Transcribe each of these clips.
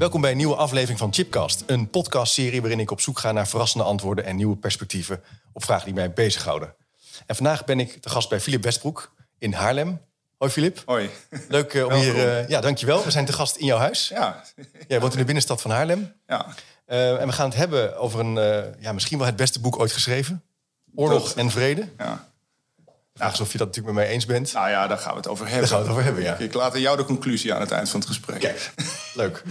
Welkom bij een nieuwe aflevering van Chipcast, een podcastserie waarin ik op zoek ga naar verrassende antwoorden en nieuwe perspectieven op vragen die mij bezighouden. En vandaag ben ik te gast bij Filip Westbroek in Haarlem. Hoi Filip. Hoi. Leuk uh, om hier. Uh, ja, dankjewel. We zijn te gast in jouw huis. Ja. Jij woont in de binnenstad van Haarlem. Ja. Uh, en we gaan het hebben over een, ja, misschien wel het beste boek ooit geschreven: Oorlog en Vrede. Ja. Vraag of je dat natuurlijk met mij eens bent. Nou ja, daar gaan we het over hebben. Daar gaan we het over hebben, ja. Ik laat jou de conclusie aan het eind van het gesprek. Kijk, leuk.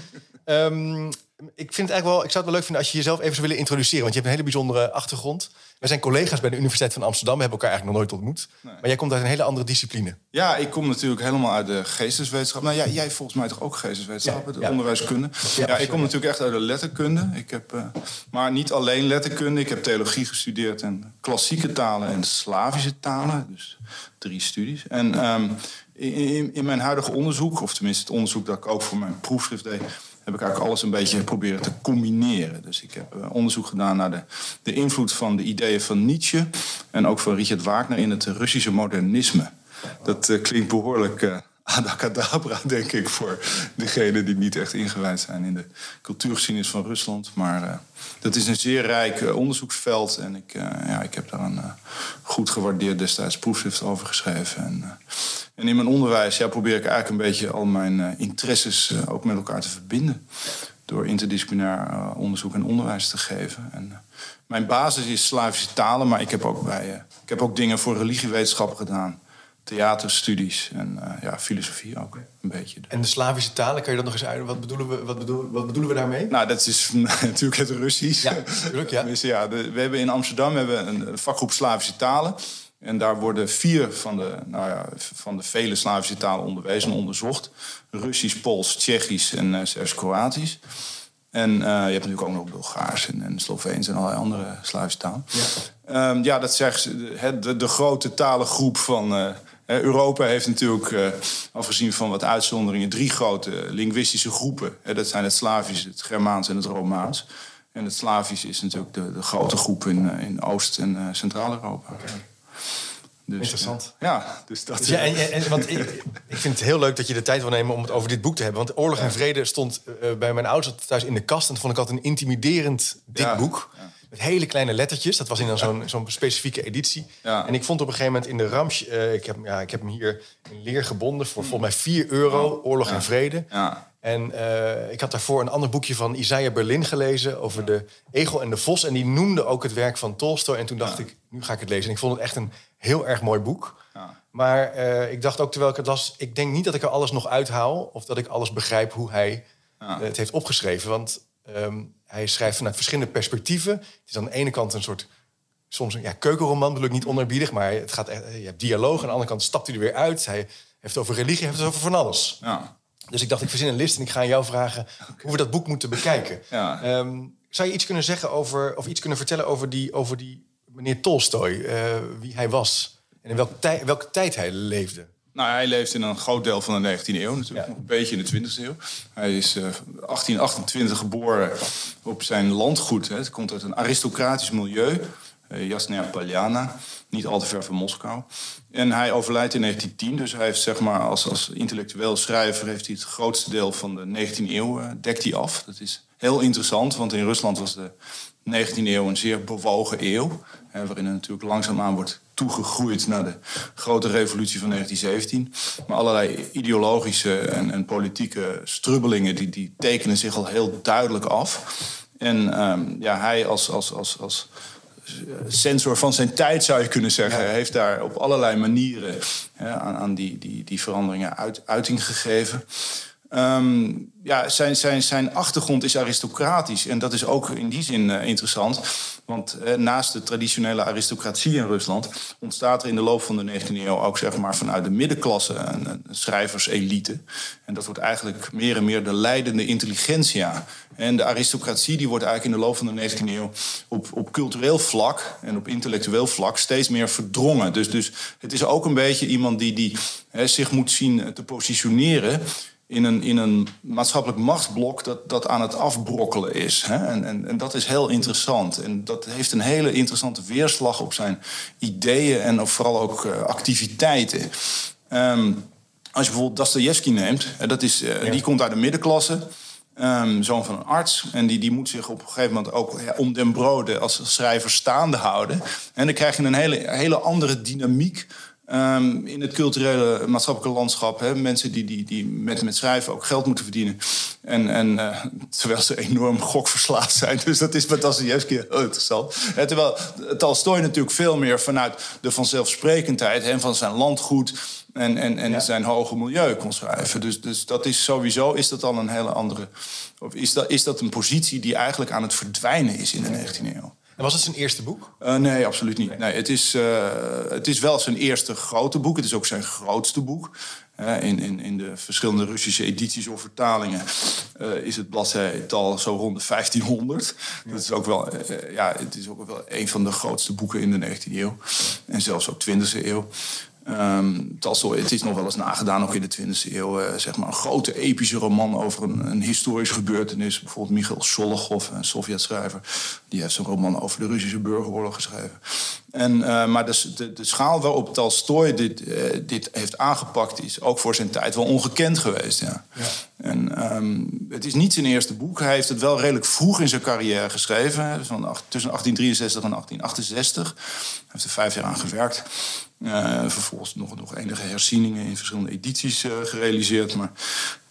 Um, ik, vind het eigenlijk wel, ik zou het wel leuk vinden als je jezelf even zou willen introduceren. Want je hebt een hele bijzondere achtergrond. We zijn collega's bij de Universiteit van Amsterdam. We hebben elkaar eigenlijk nog nooit ontmoet. Nee. Maar jij komt uit een hele andere discipline. Ja, ik kom natuurlijk helemaal uit de geesteswetenschap. Nou ja, jij volgens mij toch ook geesteswetenschap, ja, de ja. onderwijskunde. Ja, ja, ik kom natuurlijk echt uit de letterkunde. Ik heb, uh, maar niet alleen letterkunde. Ik heb theologie gestudeerd en klassieke talen en Slavische talen. Dus drie studies. En um, in, in mijn huidige onderzoek, of tenminste het onderzoek dat ik ook voor mijn proefschrift deed heb ik eigenlijk alles een beetje proberen te combineren. Dus ik heb uh, onderzoek gedaan naar de, de invloed van de ideeën van Nietzsche en ook van Richard Wagner in het Russische modernisme. Dat uh, klinkt behoorlijk uh, adacadabra, denk ik, voor degenen die niet echt ingewijd zijn in de cultuurgeschiedenis van Rusland. Maar dat is een zeer rijk onderzoeksveld en ik, ja, ik heb daar een goed gewaardeerd destijds proefschrift over geschreven. En, en in mijn onderwijs ja, probeer ik eigenlijk een beetje al mijn uh, interesses uh, ook met elkaar te verbinden. Door interdisciplinair uh, onderzoek en onderwijs te geven. En, mijn basis is Slavische talen, maar ik heb ook, bij, ik heb ook dingen voor religiewetenschappen gedaan. Theaterstudies en ja, filosofie ook een beetje. En de Slavische talen, kan je dat nog eens uit? Wat bedoelen we, wat bedoelen, wat bedoelen we daarmee? Nou, dat is natuurlijk het Russisch. Ja, natuurlijk, ja. dus, ja de, we hebben in Amsterdam hebben een vakgroep Slavische talen. En daar worden vier van de, nou ja, van de vele Slavische talen onderwezen en onderzocht. Russisch, Pools, Tsjechisch en uh, zelfs Kroatisch. En uh, je hebt natuurlijk ook nog Bulgaars en, en Sloveens en allerlei andere Slavische talen. Ja, um, ja dat zegt de, de, de, grote talengroep van uh, Europa heeft natuurlijk, uh, afgezien van wat uitzonderingen, drie grote linguïstische groepen. dat zijn het Slavisch, het Germaans en het Romaans. En het Slavisch is natuurlijk de, de grote groep in, in Oost- en Centraal-Europa. Dus, Interessant. Ja, dus dat... Dus ja, en, en, want ik, ik vind het heel leuk dat je de tijd wil nemen om het over dit boek te hebben. Want Oorlog en Vrede stond uh, bij mijn ouders thuis in de kast. En dat vond ik altijd een intimiderend dik ja. boek. Ja. Met hele kleine lettertjes. Dat was in zo'n zo'n specifieke editie. En ik vond op een gegeven moment in de Ramsch... Uh, ik, heb, ja, ik heb hem hier in leer gebonden voor volgens mij 4 euro. Oorlog en Vrede. En uh, ik had daarvoor een ander boekje van Isaiah Berlin gelezen... over de egel en de vos. En die noemde ook het werk van Tolstoy. En toen dacht ik, nu ga ik het lezen. En ik vond het echt een heel erg mooi boek. Ja. Maar uh, ik dacht ook terwijl ik het las... ik denk niet dat ik er alles nog uithaal... of dat ik alles begrijp hoe hij ja. het heeft opgeschreven. Want um, hij schrijft vanuit verschillende perspectieven. Het is aan de ene kant een soort... soms een ja, keukenroman, bedoel ik niet onerbiedig... maar het gaat echt, je hebt dialoog. Aan de andere kant stapt hij er weer uit. Hij heeft het over religie, heeft het over van alles. Ja. Dus ik dacht, ik verzin een list en ik ga aan jou vragen... Okay. hoe we dat boek moeten bekijken. Ja. Um, zou je iets kunnen zeggen over... of iets kunnen vertellen over die... Over die meneer Tolstoy, uh, wie hij was en in welke, tij welke tijd hij leefde. Nou, hij leeft in een groot deel van de 19e eeuw, natuurlijk ja. een beetje in de 20e eeuw. Hij is uh, 1828 geboren op zijn landgoed. Hè. Het komt uit een aristocratisch milieu, Jasnaya Poljana, niet al te ver van Moskou. En hij overlijdt in 1910, dus hij heeft zeg maar als, als intellectueel schrijver heeft hij het grootste deel van de 19e eeuw uh, dekt hij af. Dat is heel interessant, want in Rusland was de 19e eeuw een zeer bewogen eeuw. Hè, waarin er natuurlijk langzaamaan wordt toegegroeid naar de grote revolutie van 1917. Maar allerlei ideologische en, en politieke strubbelingen die, die tekenen zich al heel duidelijk af. En um, ja, hij als, als, als, als sensor van zijn tijd, zou je kunnen zeggen. Ja. heeft daar op allerlei manieren hè, aan, aan die, die, die veranderingen uit, uiting gegeven. Ehm, ja, zijn, zijn, zijn achtergrond is aristocratisch. En dat is ook in die zin uh, interessant. Want eh, naast de traditionele aristocratie in Rusland ontstaat er in de loop van de 19e eeuw ook zeg maar, vanuit de middenklasse een, schrijverselite. En dat wordt eigenlijk meer en meer de leidende intelligentsia. En de aristocratie die wordt eigenlijk in de loop van de 19e eeuw op, op cultureel vlak en op intellectueel vlak steeds meer verdrongen. Dus, dus het is ook een beetje iemand die, die zich moet zien te positioneren in een, in een maatschappelijk machtsblok dat, dat aan het afbrokkelen is. Hè? En, en, en dat is heel interessant. En dat heeft een hele interessante weerslag op zijn ideeën en vooral ook uh, activiteiten. Um, als je bijvoorbeeld Dostoevsky neemt, dat is, uh, die komt uit de middenklasse. Um, zoon van een arts. En die, die moet zich op een gegeven moment ook ja, om den broden als schrijver staande houden. En dan krijg je een hele, hele andere dynamiek Um, in het culturele maatschappelijke landschap. Hè, mensen die, die, die met, met schrijven ook geld moeten verdienen. En, en uh, terwijl ze enorm gokverslaafd zijn. Dus dat is met Dostoevsky heel interessant. Hè, terwijl Tolstoy natuurlijk veel meer vanuit de vanzelfsprekendheid... Hè, van zijn landgoed en, en, en zijn hoge milieu kon schrijven. Dus, dus dat is sowieso is dat al een hele andere... Of is dat, is dat een positie die eigenlijk aan het verdwijnen is in de 19e eeuw. En was het zijn eerste boek? Uh, nee, absoluut niet. Nee, het, is, uh, het is wel zijn eerste grote boek. Het is ook zijn grootste boek. Uh, in, in, in de verschillende Russische edities of vertalingen is het bladzijtal zo rond de 1500. Ja. Dat is ook wel, ja, het is ook wel een van de grootste boeken in de 19e eeuw. En zelfs ook 20e eeuw. Um, het is nog wel eens nagedaan, ook in de 20e eeuw, uh, zeg maar een grote epische roman over een, een historische gebeurtenis. Bijvoorbeeld Michail Sholokhov, een Sovjet-schrijver, die heeft zo'n roman over de Russische burgeroorlog geschreven. En, uh, maar de, de, de, schaal waarop Tolstoy dit, uh, dit heeft aangepakt is ook voor zijn tijd wel ongekend geweest. Ja. ja. En um, het is niet zijn eerste boek. Hij heeft het wel redelijk vroeg in zijn carrière geschreven, van, tussen 1863 en 1868. Hij heeft er vijf jaar aan gewerkt. Uh, vervolgens nog, nog enige herzieningen in verschillende edities uh, gerealiseerd. Maar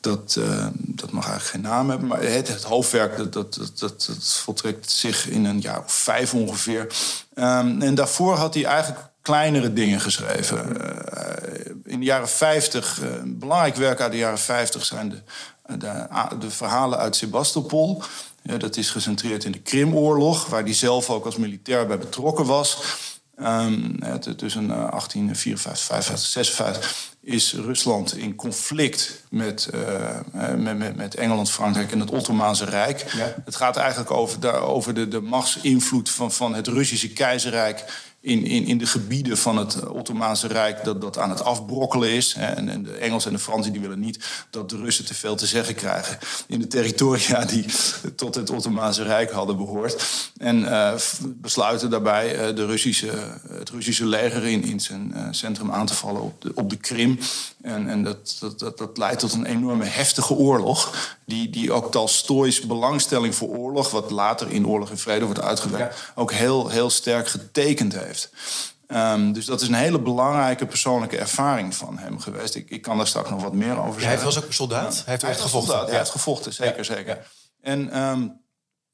dat, uh, dat mag eigenlijk geen naam hebben. Maar het, het hoofdwerk dat, dat, dat, dat, voltrekt zich in een jaar of vijf ongeveer. Um, en daarvoor had hij eigenlijk kleinere dingen geschreven. in de jaren 50, een belangrijk werk uit de jaren 50 zijn de, de, de verhalen uit Sebastopol. Dat is gecentreerd in de Krimoorlog, waar hij zelf ook als militair bij betrokken was. Um, tussen 1854, 55, 56 is Rusland in conflict met, uh, met, met, Engeland, Frankrijk en het Ottomaanse Rijk. Ja. Het gaat eigenlijk over de, over de, de machtsinvloed van, van het Russische keizerrijk in, in, in de gebieden van het Ottomaanse Rijk dat, dat aan het afbrokkelen is. En, en de Engelsen en de Fransen die willen niet dat de Russen te veel te zeggen krijgen in de territoria die tot het Ottomaanse Rijk hadden behoord. En uh, besluiten daarbij uh, de Russische, het Russische leger in, in zijn centrum aan te vallen op de, op de Krim. En, en dat, dat, dat, dat, leidt tot een enorme heftige oorlog. Die, die ook Tolstoy's belangstelling voor oorlog, wat later in Oorlog en Vrede wordt uitgewerkt, ook heel, heel sterk getekend heeft. Um, dus dat is een hele belangrijke persoonlijke ervaring van hem geweest. Ik, ik kan daar straks nog wat meer over zeggen. hij was ook een soldaat? Hij heeft echt gevochten? Soldaat, Hij heeft gevochten, zeker, zeker. En um,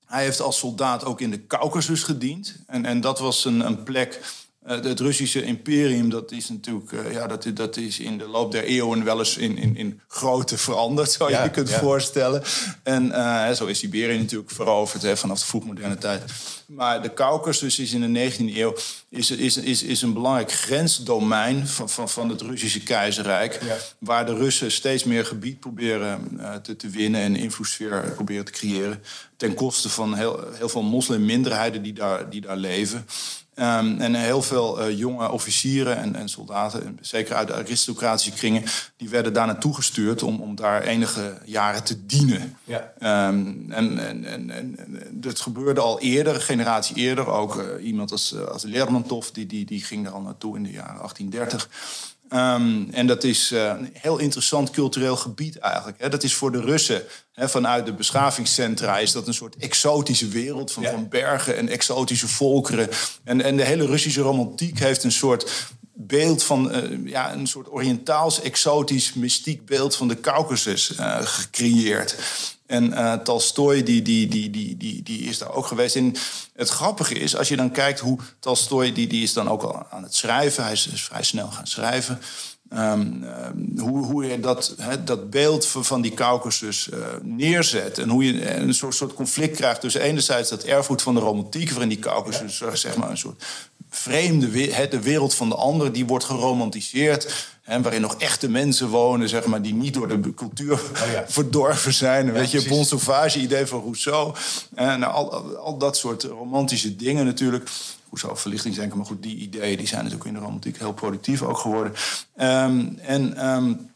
hij heeft als soldaat ook in de Caucasus gediend. En, en dat was een, een plek het Russische imperium, dat is natuurlijk, uh, ja, dat, dat is in de loop der eeuwen wel eens in, in, in grootte veranderd, zou je je kunt ja. voorstellen. En uh, zo is Siberië natuurlijk veroverd hè, vanaf de vroegmoderne tijd. Maar de Caucasus is in de 19e eeuw is, is, is, is een belangrijk grensdomein van, van, van het Russische keizerrijk. Ja. Waar de Russen steeds meer gebied proberen te, te winnen en invloedssfeer proberen te creëren. Ten koste van heel, heel veel moslimminderheden die daar, die daar leven. Um, en heel veel uh, jonge officieren en, en, soldaten, zeker uit de aristocratische kringen, die werden daar naartoe gestuurd om, om daar enige jaren te dienen. Ja. Um, en, en, en, en, dat gebeurde al eerder, een generatie eerder. Ook uh, iemand als, uh, als Lermontov, die, die, die ging daar al naartoe in de jaren 1830. Um, en dat is uh, een heel interessant cultureel gebied eigenlijk. Hè. Dat is voor de Russen, hè, vanuit de beschavingscentra... is dat een soort exotische wereld van, ja. van bergen en exotische volkeren. En, en de hele Russische romantiek heeft een soort beeld van uh, ja, een soort Oriëntaals, exotisch, mystiek beeld van de Caucasus uh, gecreëerd. En uh, Tolstoy die, die, die, die, die, die is daar ook geweest. En het grappige is, als je dan kijkt hoe Tolstoy... die, die is dan ook al aan het schrijven. Hij is, is vrij snel gaan schrijven. Um, hoe, hoe je dat, dat beeld van die Caucasus uh, neerzet. En hoe je een soort, soort conflict krijgt tussen enerzijds dat erfgoed van de romantiek, waarin die Caucasus ja. zeg maar een soort vreemde, de wereld van de ander, die wordt geromantiseerd. Hè, waarin nog echte mensen wonen, zeg maar, die niet door de cultuur oh verdorven zijn. weet je, Bon Sauvage, idee van Rousseau. En nou, al, al dat soort romantische dingen natuurlijk. Rousseau, verlichtingsdenken, maar goed, die ideeën die zijn natuurlijk in de romantiek heel productief ook geworden. Um, en... Um,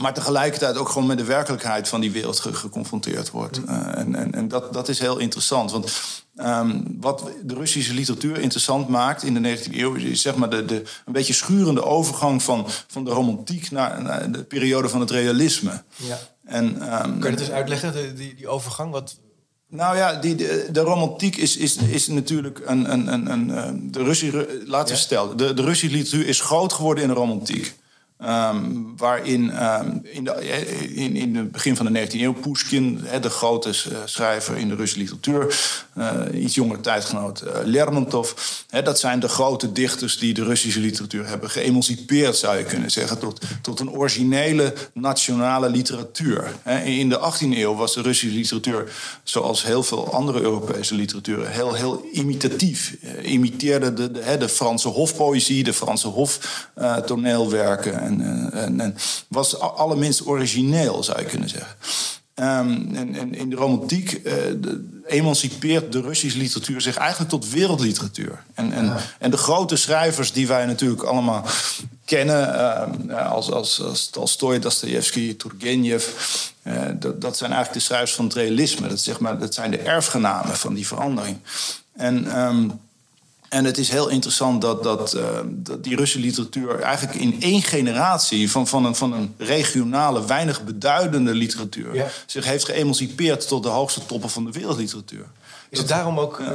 maar tegelijkertijd ook gewoon met de werkelijkheid van die wereld geconfronteerd wordt. Uh, en en, en dat, dat is heel interessant. Want um, wat de Russische literatuur interessant maakt in de 19e eeuw... is zeg maar de, de, een beetje schurende overgang van, van de romantiek... naar, naar de periode van het realisme. Ja. En, um, Kun je het eens uitleggen, die, die overgang? Wat... Nou ja, die, de, de, romantiek is, is, is natuurlijk een. een, een, een de Russische. Laten we stellen, de, de Russische literatuur is groot geworden in de romantiek. Um, waarin um, in, de, in, in het begin van de 19e eeuw Pushkin, de grote eh, schrijver in de Russische literatuur, uh, iets jongere tijdgenoot uh, Lermontov, dat zijn de grote dichters die de Russische literatuur hebben geëmancipeerd, zou je kunnen zeggen, tot, tot een originele nationale literatuur. in de 18e eeuw was de Russische literatuur, zoals heel veel andere Europese literaturen, heel, heel imitatief. imiteerde de, de, de, Franse hofpoëzie, de Franse hoftoneelwerken. En, eh, en, en was allerminst origineel, zou je kunnen zeggen. Um, en, en, in de romantiek uh, de, emancipeert de Russische literatuur zich eigenlijk tot wereldliteratuur. En, en, en de grote schrijvers die wij natuurlijk allemaal kennen, uh, als, als, als Tolstoy, Dostoevsky, Turgenev, uh, dat, dat, zijn eigenlijk de schrijvers van het realisme. Dat, zeg maar, dat zijn de erfgenamen van die verandering. En um, en het is heel interessant dat, dat, uh, dat, die Russische literatuur eigenlijk in één generatie van, van, een, van een regionale, weinig beduidende literatuur zich heeft geëmancipeerd tot de hoogste toppen van de wereldliteratuur. Is het daarom ook uh,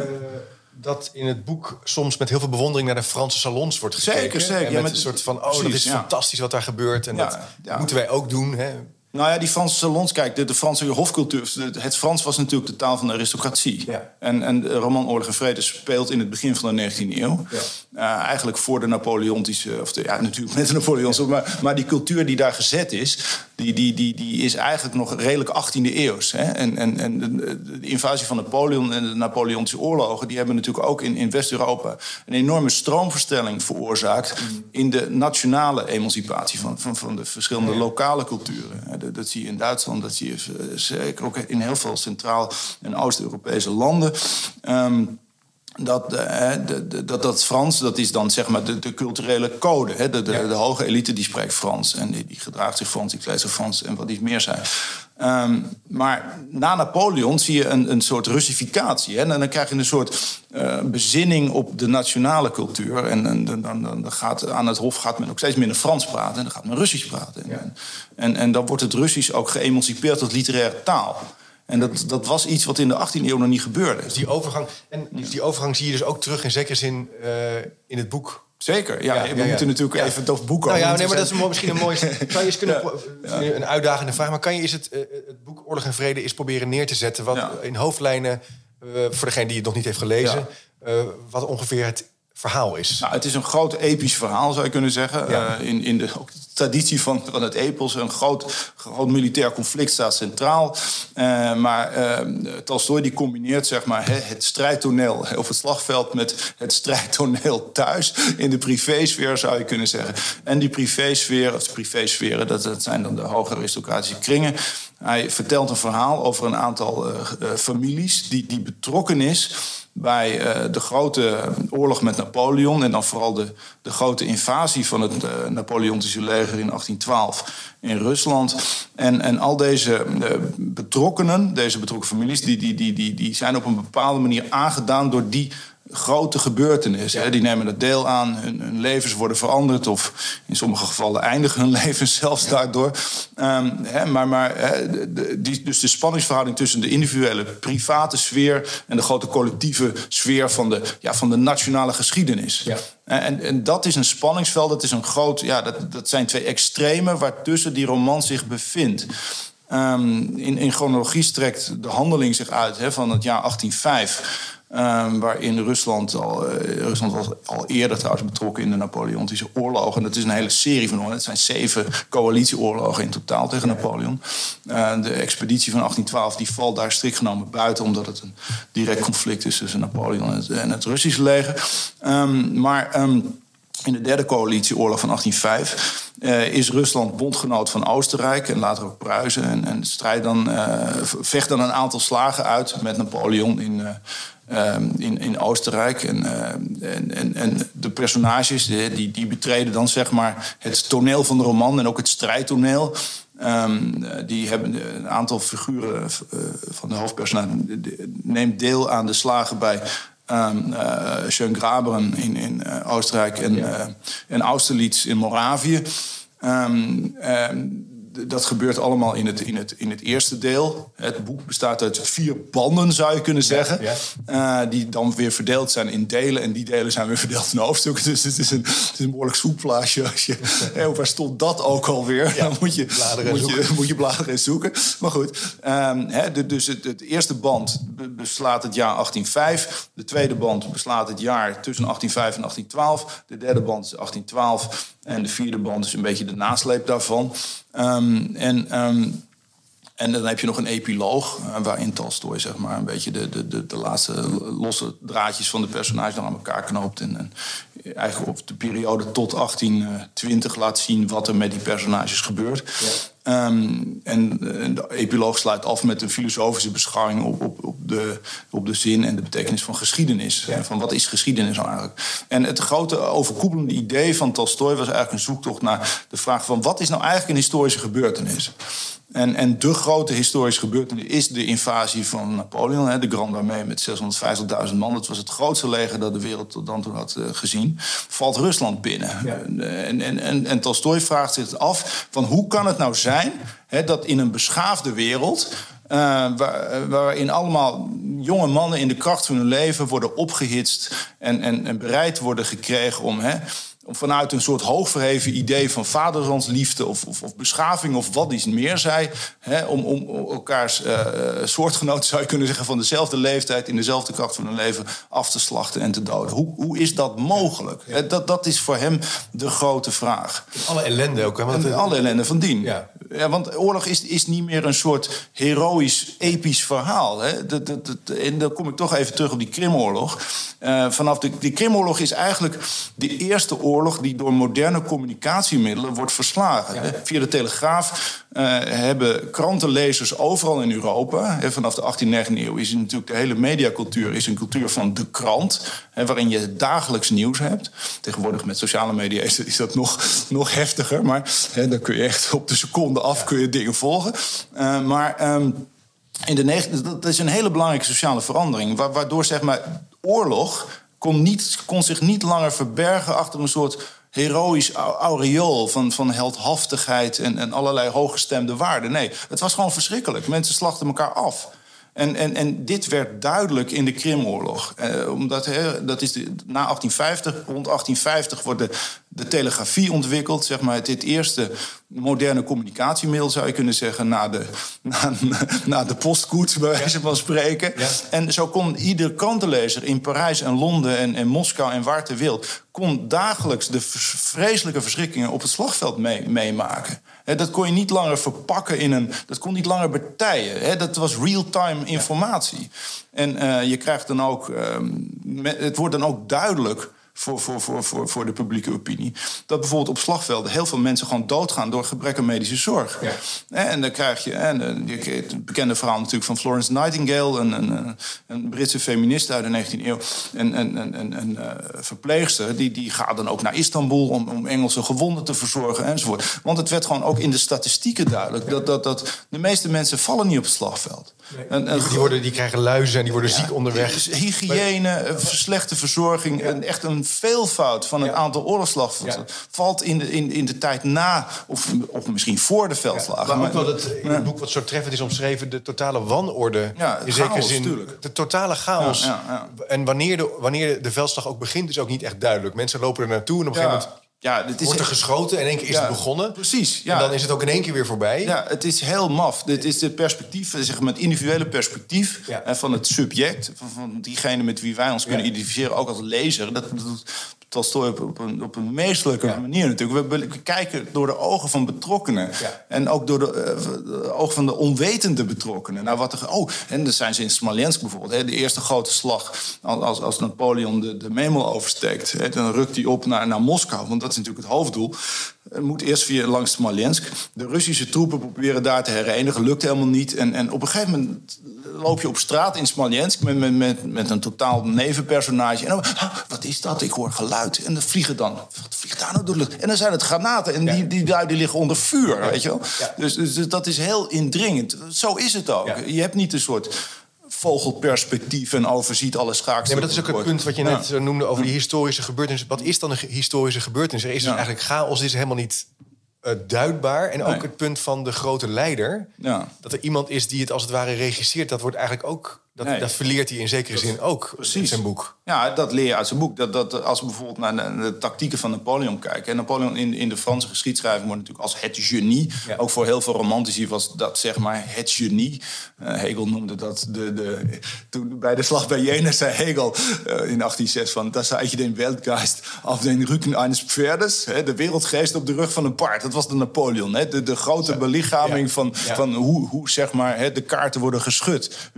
dat in het boek soms met heel veel bewondering naar de Franse salons wordt gekeken? Zeker, zeker. En met, met een soort van, oh, precies, dat is fantastisch wat daar gebeurt en dat moeten wij ook doen. Hè? Nou ja, die Franse salons, kijk, de, de Franse hofcultuur. Het Frans was natuurlijk de taal van de aristocratie. Ja. En, en de roman Oorlog en Vrede speelt in het begin van de 19e eeuw. Ja. Uh, eigenlijk voor de Napoleontische, of de, ja, natuurlijk met de Napoleontische, maar, maar die cultuur die daar gezet is, die, die, die, die is eigenlijk nog redelijk 18e eeuws. Hè? En, en, en de, invasie van Napoleon en de Napoleontische oorlogen, die hebben natuurlijk ook in, in West-Europa een enorme stroomverstelling veroorzaakt mm. in de nationale emancipatie van, van, van de verschillende lokale culturen dat zie je in Duitsland, dat zie je eh, zeker ook in heel veel Centraal- en Oost-Europese landen. Um, dat, uh, de, dat dat Frans, dat is dan zeg maar de, de culturele code. Hè? De, de, de, hoge elite die spreekt Frans en die, die gedraagt zich Frans, die kleedt zich Frans en wat iets meer zijn. Um, maar na Napoleon zie je een, een soort Russificatie. Hè? En dan krijg je een soort uh, bezinning op de nationale cultuur. En, en dan, dan, dan, gaat aan het hof gaat men ook steeds minder Frans praten en dan gaat men Russisch praten. Ja. En, en, en dan wordt het Russisch ook geëmancipeerd tot literaire taal. En dat, dat was iets wat in de 18e eeuw nog niet gebeurde. Dus die overgang, en die overgang zie je dus ook terug in zekere zin uh, in het boek. Zeker, ja. we moeten natuurlijk even het boek Nou ja, nee, maar dat is misschien een mooie... Kan je eens kunnen... Een uitdagende vraag, maar kan je eens het, uh, het boek Oorlog en Vrede eens proberen neer te zetten... wat in hoofdlijnen, uh, voor degene die het nog niet heeft gelezen... wat ongeveer het verhaal is. Nou, het is een groot episch verhaal, zou je kunnen zeggen. Ja. Uh, in, in de ook de traditie van, van het epos. Een groot, groot militair conflict staat centraal. Uh, maar uh, Tolstoy die combineert zeg maar, het strijdtoneel op het slagveld... met het strijdtoneel thuis. In de privésfeer, zou je kunnen zeggen. En die privésfeer, of de privésferen, dat, dat zijn dan de hoge aristocratische kringen... Hij vertelt een verhaal over een aantal families die, die betrokken is bij uh, de grote oorlog met Napoleon en dan vooral de, de grote invasie van het Napoleontische leger in 1812 in Rusland. En, en al deze betrokkenen, deze betrokken families, die, die, die, die, die zijn op een bepaalde manier aangedaan door die grote gebeurtenissen. Die nemen dat deel aan, hun, hun, levens worden veranderd... of in sommige gevallen eindigen hun levens zelfs daardoor. Um, hè, maar maar de, die, dus de spanningsverhouding tussen de individuele private sfeer... en de grote collectieve sfeer van de, ja, van de nationale geschiedenis. Ja. En, en, dat is een spanningsveld, dat, is een groot, ja, dat, dat zijn twee extremen... waartussen die roman zich bevindt. Um, in, in chronologie strekt de handeling zich uit hè, van het jaar 1805... Ehm, waarin Rusland al, uh, Rusland was al eerder trouwens betrokken in de Napoleontische oorlogen. En dat is een hele serie van oorlogen. Het zijn zeven coalitieoorlogen in totaal tegen Napoleon. Uh, de expeditie van 1812 die valt daar strikt genomen buiten, omdat het een direct conflict is tussen Napoleon en het, en het Russische leger. Um, maar um, in de derde coalitieoorlog van 1805 uh, is Rusland bondgenoot van Oostenrijk en later ook Pruisen. En, en strijd dan, uh, vecht dan een aantal slagen uit met Napoleon in, uh, in, in Oostenrijk. En, en, en, de personages die, die betreden dan zeg maar het toneel van de roman en ook het strijdtoneel. Um, die hebben een aantal figuren van de hoofdpersonage neemt deel aan de slagen bij um, uh, Schöngraberen in, in uh, Oostenrijk en, uh, en Austerlitz in Moravië. Um, um, dat gebeurt allemaal in het, in, het, in het eerste deel. Het boek bestaat uit vier banden, zou je kunnen zeggen. Ja, uh, die dan weer verdeeld zijn in delen. En die delen zijn weer verdeeld in hoofdstukken. Dus het is een, het is een behoorlijk soepplaatje. Als je, hey, waar stond dat ook alweer? Ja, dan moet je, moet, je, moet je bladeren en zoeken. Maar goed, um, hè, dus het, het, eerste band beslaat het jaar 1805. De tweede band beslaat het jaar tussen 1805 en 1812. De derde band is 1812. En de vierde band is een beetje de nasleep daarvan. Um, en, um, en dan heb je nog een epiloog, uh, waarin Tolstoy zeg maar, een beetje de, de, de, de, laatste losse draadjes van de personage aan elkaar knoopt. En, en eigenlijk op de periode tot 1820 laat zien wat er met die personages gebeurt. Ja. Um, en, en, de epiloog sluit af met een filosofische beschouwing op, op, op, de, op de zin en de betekenis van geschiedenis. Ja. Van wat is geschiedenis nou eigenlijk? En het grote overkoepelende idee van Tolstoy was eigenlijk een zoektocht naar de vraag van wat is nou eigenlijk een historische gebeurtenis? En, en de grote historische gebeurtenis is de invasie van Napoleon, hè, de Grande Armée met 650.000 man. Dat was het grootste leger dat de wereld tot dan toe had uh, gezien. Valt Rusland binnen. Ja. En, en, en, en Tolstoy vraagt zich af van hoe kan het nou zijn hè, dat in een beschaafde wereld uh, waar, waarin allemaal jonge mannen in de kracht van hun leven worden opgehitst en, en, en bereid worden gekregen om hè, vanuit een soort hoogverheven idee van vaderlandsliefde of, of, of beschaving of wat iets meer zij, hè, om, om elkaars uh, soortgenoten zou je kunnen zeggen van dezelfde leeftijd in dezelfde kracht van hun leven af te slachten en te doden. Hoe, hoe is dat mogelijk? Ja. Dat, dat is voor hem de grote vraag. Alle ellende ook. Hè? Want alle ellende van dien. Ja. Ja, want oorlog is, is niet meer een soort heroïsch, episch verhaal. Hè? Dat, dat, dat, en dan kom ik toch even terug op die Krimoorlog. Uh, vanaf de, de Krimoorlog is eigenlijk de eerste oorlog die door moderne communicatiemiddelen wordt verslagen. Ja. Via de Telegraaf uh, hebben krantenlezers overal in Europa. Hè, vanaf de 18e, 19e eeuw is natuurlijk de hele mediacultuur is een cultuur van de krant. Hè, waarin je dagelijks nieuws hebt. Tegenwoordig met sociale media is, is dat nog, nog heftiger. Maar hè, dan kun je echt op de seconde af kun je dingen volgen. Uh, maar um, in de dat is een hele belangrijke sociale verandering. Waardoor zeg maar, oorlog kon, kon zich niet langer verbergen achter een soort heroïsch aureool van, van heldhaftigheid en, en allerlei hooggestemde waarden. Nee, het was gewoon verschrikkelijk. Mensen slachten elkaar af. En, en, en dit werd duidelijk in de Krimoorlog. Eh, omdat, hè, dat is de, na 1850, rond 1850 wordt de, de telegrafie ontwikkeld. Zeg maar, het, het eerste moderne communicatiemiddel zou je kunnen zeggen... na de, na, na de postkoets, bij wijze van spreken. Ja. En zo kon ieder krantenlezer in Parijs en Londen en, en Moskou en waar ter wereld... kon dagelijks de vreselijke verschrikkingen op het slagveld mee, meemaken. Dat kon je niet langer verpakken in een... Dat kon niet langer betijen. dat was real-time informatie. En uh, je krijgt dan ook... Uh, het wordt dan ook duidelijk voor, voor, voor, voor, voor de publieke opinie. Dat bijvoorbeeld op slagvelden heel veel mensen gewoon doodgaan door gebrek aan medische zorg. Ja. En dan krijg je en, het bekende verhaal natuurlijk van Florence Nightingale, een, een, een Britse feministe uit de 19e eeuw, een, een, een, een, uh, verpleegster, die, die gaat dan ook naar Istanbul om, om Engelse gewonden te verzorgen enzovoort. Want het werd gewoon ook in de statistieken duidelijk dat, dat, dat de meeste mensen vallen niet op het slagveld. Nee. En, en, die, worden, die krijgen luizen en die worden ja, ziek onderweg. Hygiëne, slechte verzorging, en echt een veelvoud van het ja. aantal oorlogsslachtoffers. Ja. Valt in de, in, in de tijd na, of, of misschien voor de veldslagen. Ja, maar ook wel het, in het boek wat zo treffend is omschreven... de totale wanorde. Ja, in zekere zin. Tuurlijk. De totale chaos. En wanneer de, wanneer de veldslag ook begint, is ook niet echt duidelijk. Mensen lopen er naartoe en op een gegeven moment ja, het is Wordt er geschoten en in één keer is Ja, het begonnen. precies, ja. En dan is het ook in één keer weer voorbij. Ja, het is heel maf. Dit is het perspectief, zeg maar het individuele perspectief Ja. eh, van het subject, van, van diegene met wie wij ons kunnen identificeren, ook als lezer. Dat doet Tolstoy op, op, een, op een meestelijke Ja. manier natuurlijk. We, we kijken door de ogen van betrokkenen. Ja. En ook door de, eh, de ogen van de onwetende betrokkenen. Nou, wat er, oh, en dan zijn ze in Smolensk bijvoorbeeld. Hè, de eerste grote slag, als, als Napoleon de, de Memel oversteekt. Hè, dan rukt hij op naar, naar Moskou, want dat is natuurlijk het hoofddoel. Het moet eerst via langs Smolensk. De Russische troepen proberen daar te herenigen. Lukt helemaal niet. En, en op een gegeven moment loop je op straat in Smolensk... met, met, met, met een totaal nevenpersonage. En dan, "Ah, wat is dat? Ik hoor geluid. En dat vliegen dan. Wat vliegt daar nou door de lucht? En dan zijn het granaten. En die, die, die liggen onder vuur, weet je wel? Ja. Dus, dus, dus dat is heel indringend. Zo is het ook. Ja. Je hebt niet een soort vogelperspectief... en overziet alle schaakstukken. Nee, maar dat is ook het punt wat je net eh, noemde over die historische gebeurtenis. Wat is dan een historische gebeurtenis? Er is dus eigenlijk chaos, is helemaal niet eh, duidbaar. En ook het punt van de grote leider. Ja. Dat er iemand is die het als het ware regisseert. Dat wordt eigenlijk ook... Dat, Nee. dat verleert hij in zekere zin ook in Precies. zijn boek. Ja, dat leer je uit zijn boek. Dat, dat, als we bijvoorbeeld naar de, de tactieken van Napoleon kijken. En Napoleon in, in de Franse geschiedschrijving wordt natuurlijk als het genie. Ja. Ook voor heel veel romantici was dat zeg maar het genie. Eh, Hegel noemde dat de, de, toen bij de slag bij Jena zei Hegel eh, in 1806 van... dat zei je den Weltgeist auf den Rücken eines Pferdes. Hè, de wereldgeest op de rug van een paard. Dat was de Napoleon. Hè, de, de grote belichaming Ja. van, Ja. van hoe, hoe zeg maar, hè, de kaarten worden geschud,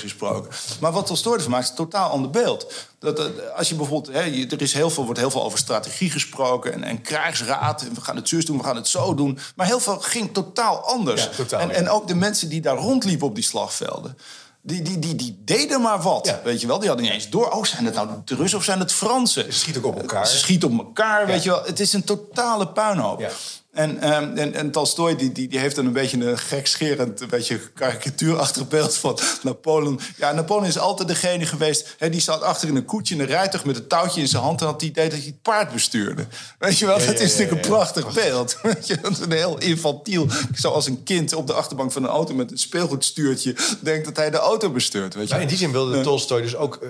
gesproken. Maar wat Tolstoy ervan maakt, is totaal ander beeld. Dat, dat, als je bijvoorbeeld, hè, je- er is heel veel, wordt heel veel over strategie gesproken en, en krijgsraad. En we gaan het zus doen, we gaan het zo doen. Maar heel veel ging totaal anders. Ja, totaal, en, ja. en ook de mensen die daar rondliepen op die slagvelden. Die, die, die, die deden maar wat, Ja. weet je wel. Die hadden niet eens door. Oh, zijn het nou de Russen of zijn het Fransen? Ze schieten ook op elkaar. Ze schieten op elkaar, weet je wel. Het is een totale puinhoop. Ja. En, ehm, en, en Tolstoy die, die, die heeft dan een beetje een gekscherend, een beetje karikatuurachtig beeld van Napoleon. Ja, Napoleon is altijd degene geweest, hè, die zat achter in een koetje in een rijtuig met een touwtje in zijn hand en had het idee dat hij het paard bestuurde. Weet je wel, dat ja, is ja, natuurlijk een prachtig beeld. Weet je, dat is een heel infantiel. Zoals een kind op de achterbank van een auto met een speelgoedstuurtje denkt dat hij de auto bestuurt. Weet je? Maar in die zin wilde Tolstoy dus ook eh,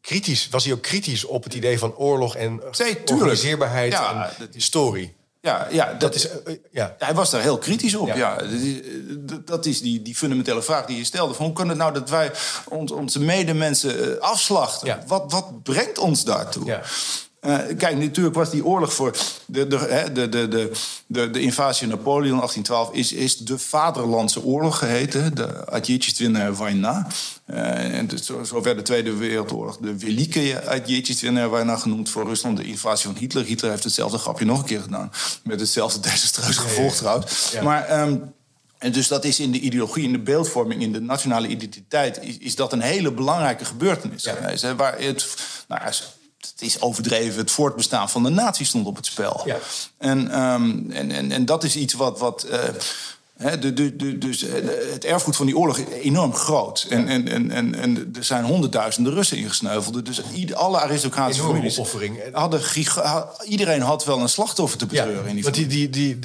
kritisch... was hij ook kritisch op het idee van oorlog en organiseerbaarheid Ja, en dat is- historie. Ja, ja, dat, Dat is. eh, eh, ja. Hij was daar heel kritisch op. Ja. Ja. Dat, is, dat is die, die fundamentele vraag die je stelde. Van hoe kan het nou dat wij ons, onze medemensen eh, afslachten? Ja. Wat, wat brengt ons daartoe? Ja. Eh, kijk, natuurlijk was die oorlog voor de, de, de, de, de, de, invasie Napoleon in 1812 is, is de Vaderlandse Oorlog geheten. De Adjetjitwinner Vajna. Uh, en eh, zo, zo, werd de Tweede Wereldoorlog de Welieke Adjetjitwinner Vajna genoemd voor Rusland. De invasie van Hitler. Hitler heeft hetzelfde grapje nog een keer gedaan. Met hetzelfde desastreus gevolg trouwens. Maar. Um, en dus dat is in de ideologie, in de beeldvorming, in de nationale identiteit, is, is dat een hele belangrijke gebeurtenis. Ja. Waar het, nou, het is overdreven, het voortbestaan van de natie stond op het spel. Ja. En, ehm, en, en, en dat is iets wat... wat hè, de, de, de, dus eh, het erfgoed van die oorlog is enorm groot. En, en, en, en, en er zijn honderdduizenden Russen ingesneuveld. Dus alle aristocratische families... Hadden iedereen had wel een slachtoffer te betreuren in die want die, die, die,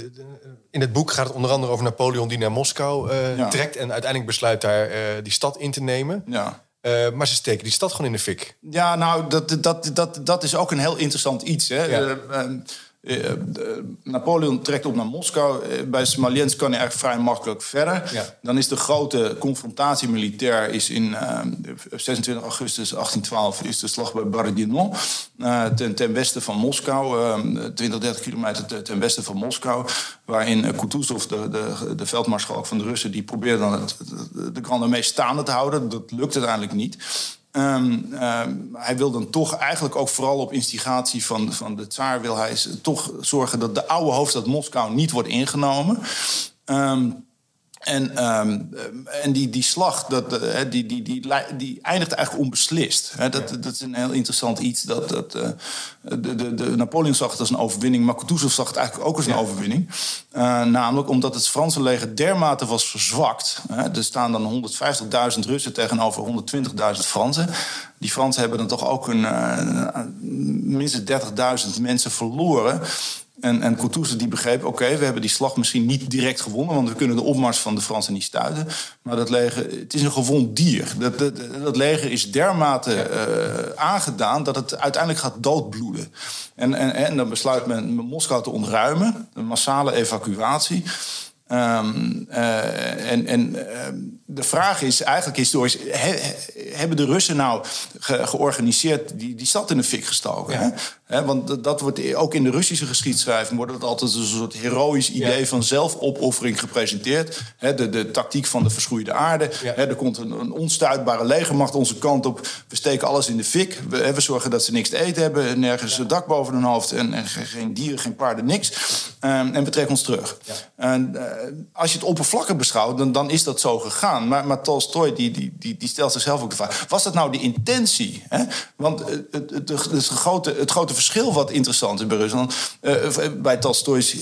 in het boek gaat het onder andere over Napoleon die naar Moskou eh, Ja. trekt en uiteindelijk besluit daar die stad in te nemen. Ja. Eh, maar ze steken die stad gewoon in de fik. Ja, nou, dat, dat, dat, dat is ook een heel interessant iets. Hè? Ja. Eh, eh, eh, eh, Napoleon trekt op naar Moskou. Eh, bij Smolensk kan hij eigenlijk vrij makkelijk verder. Ja. Dan is de grote confrontatie militair is in eh, 26 augustus 1812 is de slag bij Borodino. eh, ten, ten westen van Moskou, eh, 20, 30 kilometer te- ten westen van Moskou. Waarin eh, Kutuzov, de, de, de veldmaarschalk van de Russen, die probeerde dan het, de Grande Armee staande te houden. Dat lukt uiteindelijk niet. Ehm, ehm, hij wil dan toch eigenlijk ook vooral op instigatie van, van de tsaar... wil hij toch zorgen dat de oude hoofdstad Moskou niet wordt ingenomen. Ehm, en, ehm, en die, die slag, dat, eh, die, die, die, die eindigt eigenlijk onbeslist. Hè, dat, dat is een heel interessant iets. Dat, dat, eh, de, de, de Napoleon zag het als een overwinning, maar Kutuzov zag het eigenlijk ook als een overwinning. Eh, namelijk omdat het Franse leger dermate was verzwakt. Hè, er staan dan 150.000 Russen tegenover 120.000 Fransen. Die Fransen hebben dan toch ook een, eh, minstens 30.000 mensen verloren. En, en die begreep, oké, we hebben die slag misschien niet direct gewonnen... want we kunnen de opmars van de Fransen niet stuiten. Maar dat leger, het is een gewond dier. Dat, dat, dat leger is dermate uh, aangedaan dat het uiteindelijk gaat doodbloeden. En, en, en dan besluit men Moskou te ontruimen, een massale evacuatie... Um, uh, en en uh, de vraag is eigenlijk historisch: he, hebben de Russen nou ge, georganiseerd die, die stad in de fik gestoken? Ja. He, want dat wordt ook in de Russische geschiedschrijving wordt het altijd een soort heroïsch idee ja. van zelfopoffering gepresenteerd. He, de, de tactiek van de verschroeide aarde. Ja. er komt een, een, onstuitbare legermacht onze kant op. We steken alles in de fik. We, we zorgen dat ze niks te eten hebben. Nergens een dak boven hun hoofd. En, en, geen dieren, geen paarden, niks. Um, en we trekken ons terug. En, uh, als je het oppervlakkig beschouwt, dan, dan is dat zo gegaan. Maar, maar Tolstoy die, die, die, die stelt zichzelf ook de vraag: was dat nou de intentie? Hè? Want het, het, het, het, grote, het grote verschil wat interessant is bij Rusland, uh, bij Tolstoy's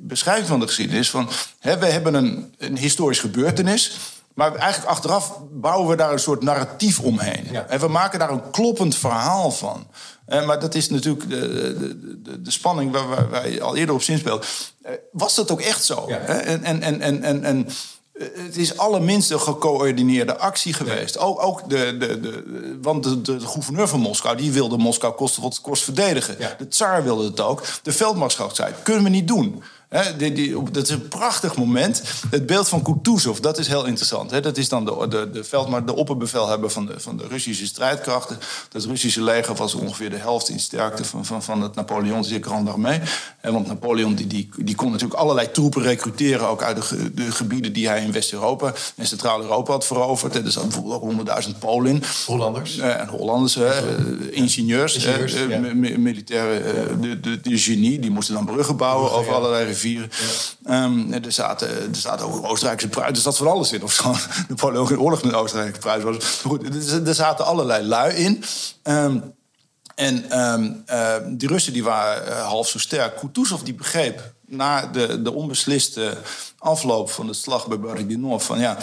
beschrijving van de geschiedenis, van hè, we hebben een, een historisch gebeurtenis. Maar eigenlijk achteraf bouwen we daar een soort narratief omheen. Ja. En we maken daar een kloppend verhaal van. Maar dat is natuurlijk de, de, de, de spanning waar, je al eerder op zinspeelt. Uh, was dat ook echt zo? Ja. En, en, en, en, en het is allerminst een gecoördineerde actie geweest. Ook, ook de, de, de, want de, de, gouverneur van Moskou die wilde Moskou kost wat kost verdedigen. Ja. De tsaar wilde het ook. De veldmaarschalk zei: kunnen we niet doen. He, die, die, dat is een prachtig moment. Het beeld van Kutuzov, dat is heel interessant. He, dat is dan de, de, de veldmaar, de opperbevelhebber van de, van de Russische strijdkrachten. Dat Russische leger was ongeveer de helft in sterkte van, van, van het Napoleontische Grande Armée. He, want Napoleon die, die, die kon natuurlijk allerlei troepen recruteren, ook uit de, de gebieden die hij in West-Europa en Centraal-Europa had veroverd. Er zat bijvoorbeeld ook 100.000 Polen in. Hollanders. Uh, en Hollanders, uh, ingenieurs, ingenieurs uh, ja. militaire, de, de, de, genie, die moesten dan bruggen bouwen over allerlei Um, er, zaten, er ook Oostenrijkse pruisen. Er zat van alles in. Of zo. Napoleon oorlog met Oostenrijkse pruisen was. Goed, er, zaten allerlei lui in. Um, en um, die Russen die waren uh, half zo sterk. Kutuzov die begreep na de, de onbesliste afloop van de slag bij Borodino... van ja,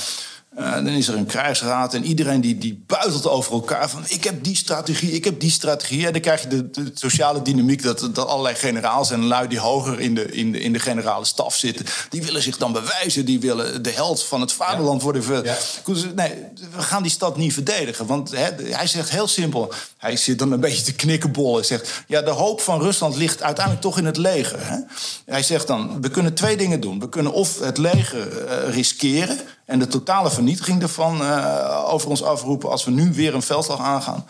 uh, dan is er een krijgsraad en iedereen die, die buitelt over elkaar van ik heb die strategie, ik heb die strategie. En dan krijg je de, de sociale dynamiek dat, dat allerlei generaals en lui die hoger in de, in, de, in de generale staf zitten, die willen zich dan bewijzen, die willen de held van het vaderland ja. worden. Ja. Nee, we gaan die stad niet verdedigen. Want hij zegt heel simpel, hij zit dan een beetje te knikkenbollen en zegt ja, de hoop van Rusland ligt uiteindelijk toch in het leger. Hè? Hij zegt dan, we kunnen twee dingen doen. We kunnen of het leger uh, riskeren en de totale vernietiging ervan uh, over ons afroepen als we nu weer een veldslag aangaan.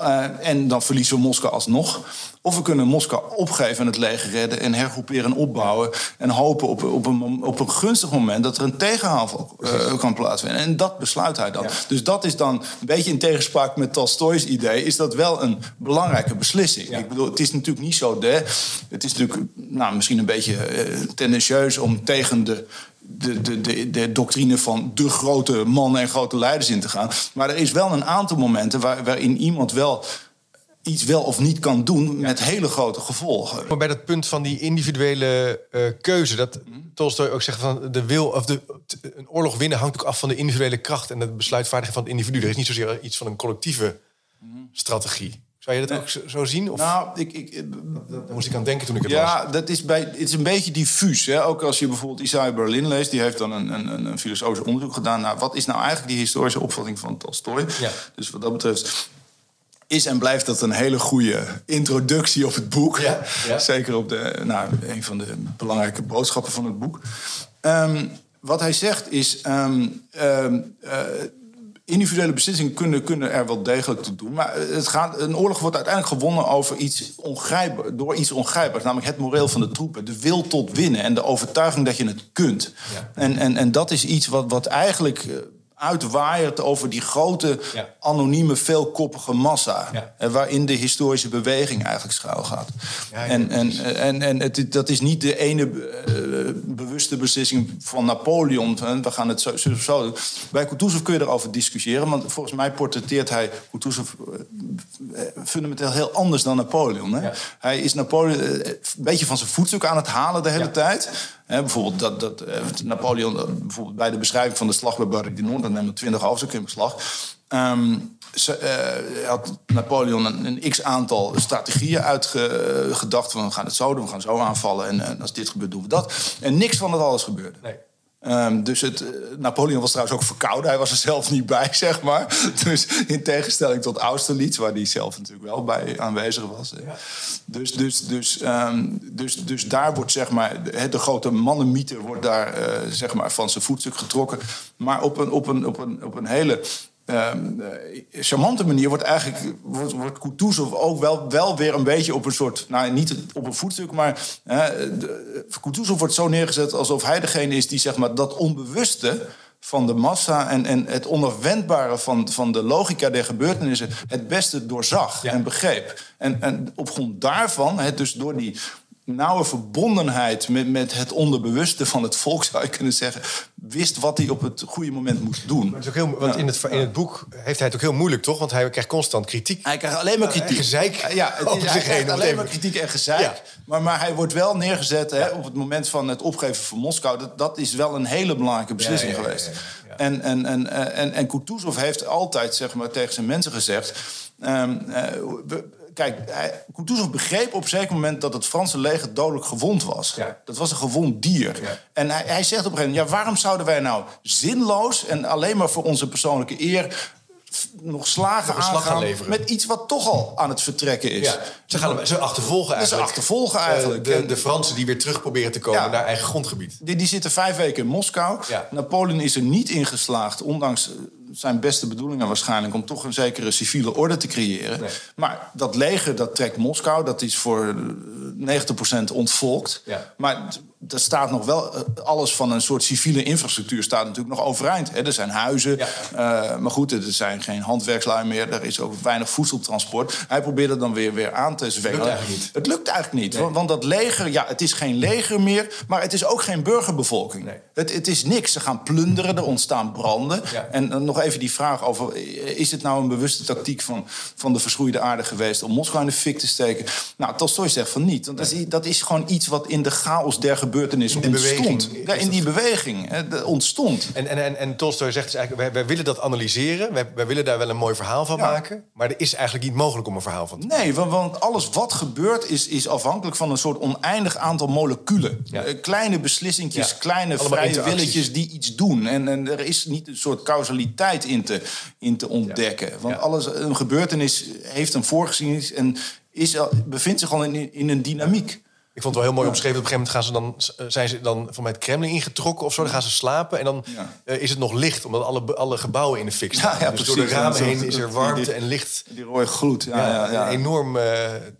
Uh, en dan verliezen we Moskou alsnog. Of we kunnen Moskou opgeven en het leger redden en hergroeperen en opbouwen. En hopen op, op, een, op een gunstig moment dat er een tegenhaal uh, kan plaatsvinden. En dat besluit hij dan. Ja. Dus dat is dan een beetje in tegenspraak met Tolstoy's idee. Is dat wel een belangrijke beslissing? Ja. Ik bedoel, het is natuurlijk niet zo. De, het is natuurlijk nou, misschien een beetje uh, tendentieus om tegen de de, de, de, de, doctrine van de grote mannen en grote leiders in te gaan. Maar er is wel een aantal momenten waar, waarin iemand wel iets wel of niet kan doen met hele grote gevolgen. Maar bij dat punt van die individuele uh, keuze, dat mm. Tolstoy ook zegt van de wil of de een oorlog winnen hangt ook af van de individuele kracht en de besluitvaardigheid van het individu. Er is niet zozeer iets van een collectieve mm. strategie. Zou je dat ook zo zien? Of? Nou, ik, ik, daar moest ik aan denken toen ik het ja, las. Ja, dat is bij, het is een beetje diffuus. Hè? Ook als je bijvoorbeeld Isaiah Berlin leest... die heeft dan een, een, een filosofisch onderzoek gedaan... naar wat is nou eigenlijk die historische opvatting van Tolstoy. Ja. Dus wat dat betreft is en blijft dat een hele goede introductie op het boek. Ja, ja. Zeker op de, nou, een van de belangrijke boodschappen van het boek. Um, wat hij zegt is... Um, um, uh, individuele beslissingen kunnen, kunnen er wel degelijk toe doen. Maar het gaat, een oorlog wordt uiteindelijk gewonnen over iets ongrijpbaar, door iets ongrijpbaars. Namelijk het moreel van de troepen. De wil tot winnen en de overtuiging dat je het kunt. Ja. En, en, en dat is iets wat, wat eigenlijk uitwaaiert over die grote, ja. anonieme, veelkoppige massa. Ja. Waarin de historische beweging eigenlijk schuil gaat. Ja, en en, en, en het, dat is niet de ene uh, bewuste beslissing van Napoleon. We gaan het zo, zo, zo. Bij Kutuzov kun je erover discussiëren. Want volgens mij portretteert hij Kutuzov uh, fundamenteel heel anders dan Napoleon. Hè? Hij is Napoleon een beetje van zijn voetstuk aan het halen de hele tijd. Bijvoorbeeld dat, dat Napoleon, bijvoorbeeld bij de beschrijving van de slag bij Borodino, dan neemt 20 hoofdstukken in beslag. Um, had Napoleon een, x-aantal strategieën uitgedacht. Van we gaan het zo doen, we gaan zo aanvallen. En, en, als dit gebeurt, doen we dat. En niks van dat alles gebeurde. Nee. Um, dus het, Napoleon was trouwens ook verkouden. Hij was er zelf niet bij, zeg maar. Dus in tegenstelling tot Austerlitz, waar hij zelf natuurlijk wel bij aanwezig was. Ja. Dus, dus, dus, um, dus, dus daar wordt zeg maar, de grote mannenmythe wordt daar uh, zeg maar, van zijn voetstuk getrokken. Maar op een, op een, op een, op een hele um, charmante manier wordt eigenlijk wordt, wordt Kutuzov ook wel, wel weer een beetje op een soort, nou niet op een voetstuk, maar uh, Kutuzov wordt zo neergezet alsof hij degene is die zeg maar dat onbewuste van de massa en, en het onafwendbare van, van de logica der gebeurtenissen het beste doorzag en begreep. En, en op grond daarvan, he, dus door die nauwe verbondenheid met, met het onderbewuste van het volk, zou je kunnen zeggen, wist wat hij op het goede moment moest doen. Maar het is ook heel, want in, het, in het boek heeft hij het ook heel moeilijk, toch? Want hij krijgt constant kritiek. Hij krijgt alleen maar kritiek. gezeik. Ja, het, alleen maar kritiek en gezeik. Maar, maar hij wordt wel neergezet hè, op het moment van het opgeven van Moskou. Dat, dat is wel een hele belangrijke beslissing geweest. En, en, en, en, en Kutuzov heeft altijd zeg maar, tegen zijn mensen gezegd... Um, kijk, Kutuzov begreep op een zeker moment dat het Franse leger dodelijk gewond was. Dat was een gewond dier. En hij, hij zegt op een gegeven moment: ja, waarom zouden wij nou zinloos en alleen maar voor onze persoonlijke eer nog slagen aangaan met iets wat toch al aan het vertrekken is. Ja, ze, gaan, ze achtervolgen eigenlijk. Ze achtervolgen eigenlijk. de, de, Fransen die weer terug proberen te komen naar eigen grondgebied. Die, die zitten vijf weken in Moskou. Napoleon is er niet in geslaagd, ondanks zijn beste bedoelingen waarschijnlijk om toch een zekere civiele orde te creëren. Maar dat leger dat trekt Moskou, dat is voor 90% ontvolkt. Ja. Maar er staat nog wel, eh, alles van een soort civiele infrastructuur staat natuurlijk nog overeind. Er zijn huizen, ja. uh, maar goed, er zijn geen handwerkslui meer. Er is ook weinig voedseltransport. Hij probeert het dan weer, weer aan te zweren. Het lukt eigenlijk niet. Het lukt eigenlijk niet. Want, dat leger, ja, het is geen leger meer, maar het is ook geen burgerbevolking. Nee. Het, het is niks. Ze gaan plunderen, er ontstaan branden. En uh, nog even die vraag over, is het nou een bewuste tactiek van, van de verschroeide aarde geweest om Moskou in de fik te steken? Nou, Tolstoy zegt van niet. Want dat, is, dat is gewoon iets wat in de chaos der gebeurtenis in ontstond. ja, in die beweging hè, ontstond. En, en, en, en Tolstoy zegt dus eigenlijk, wij, willen dat analyseren. Wij, wij, willen daar wel een mooi verhaal van maken. Maar er is eigenlijk niet mogelijk om een verhaal van te maken. Nee, want, want alles wat gebeurt is, is afhankelijk van een soort oneindig aantal moleculen. Eh, kleine beslissingjes, kleine vrije willetjes die iets doen. En, en er is niet een soort causaliteit in te, in te ontdekken. Want alles, een gebeurtenis heeft een voorgeschiedenis en is, bevindt zich al in, in een dynamiek. Ik vond het wel heel mooi omschreven. Op een gegeven moment gaan ze dan, zijn ze dan van mij het Kremlin ingetrokken of zo. Dan gaan ze slapen en dan eh, is het nog licht, omdat alle, alle gebouwen in de fik staan. Ja, dus door de ramen heen is er warmte en licht. Die rode gloed. Ja, ja, Enorm uh,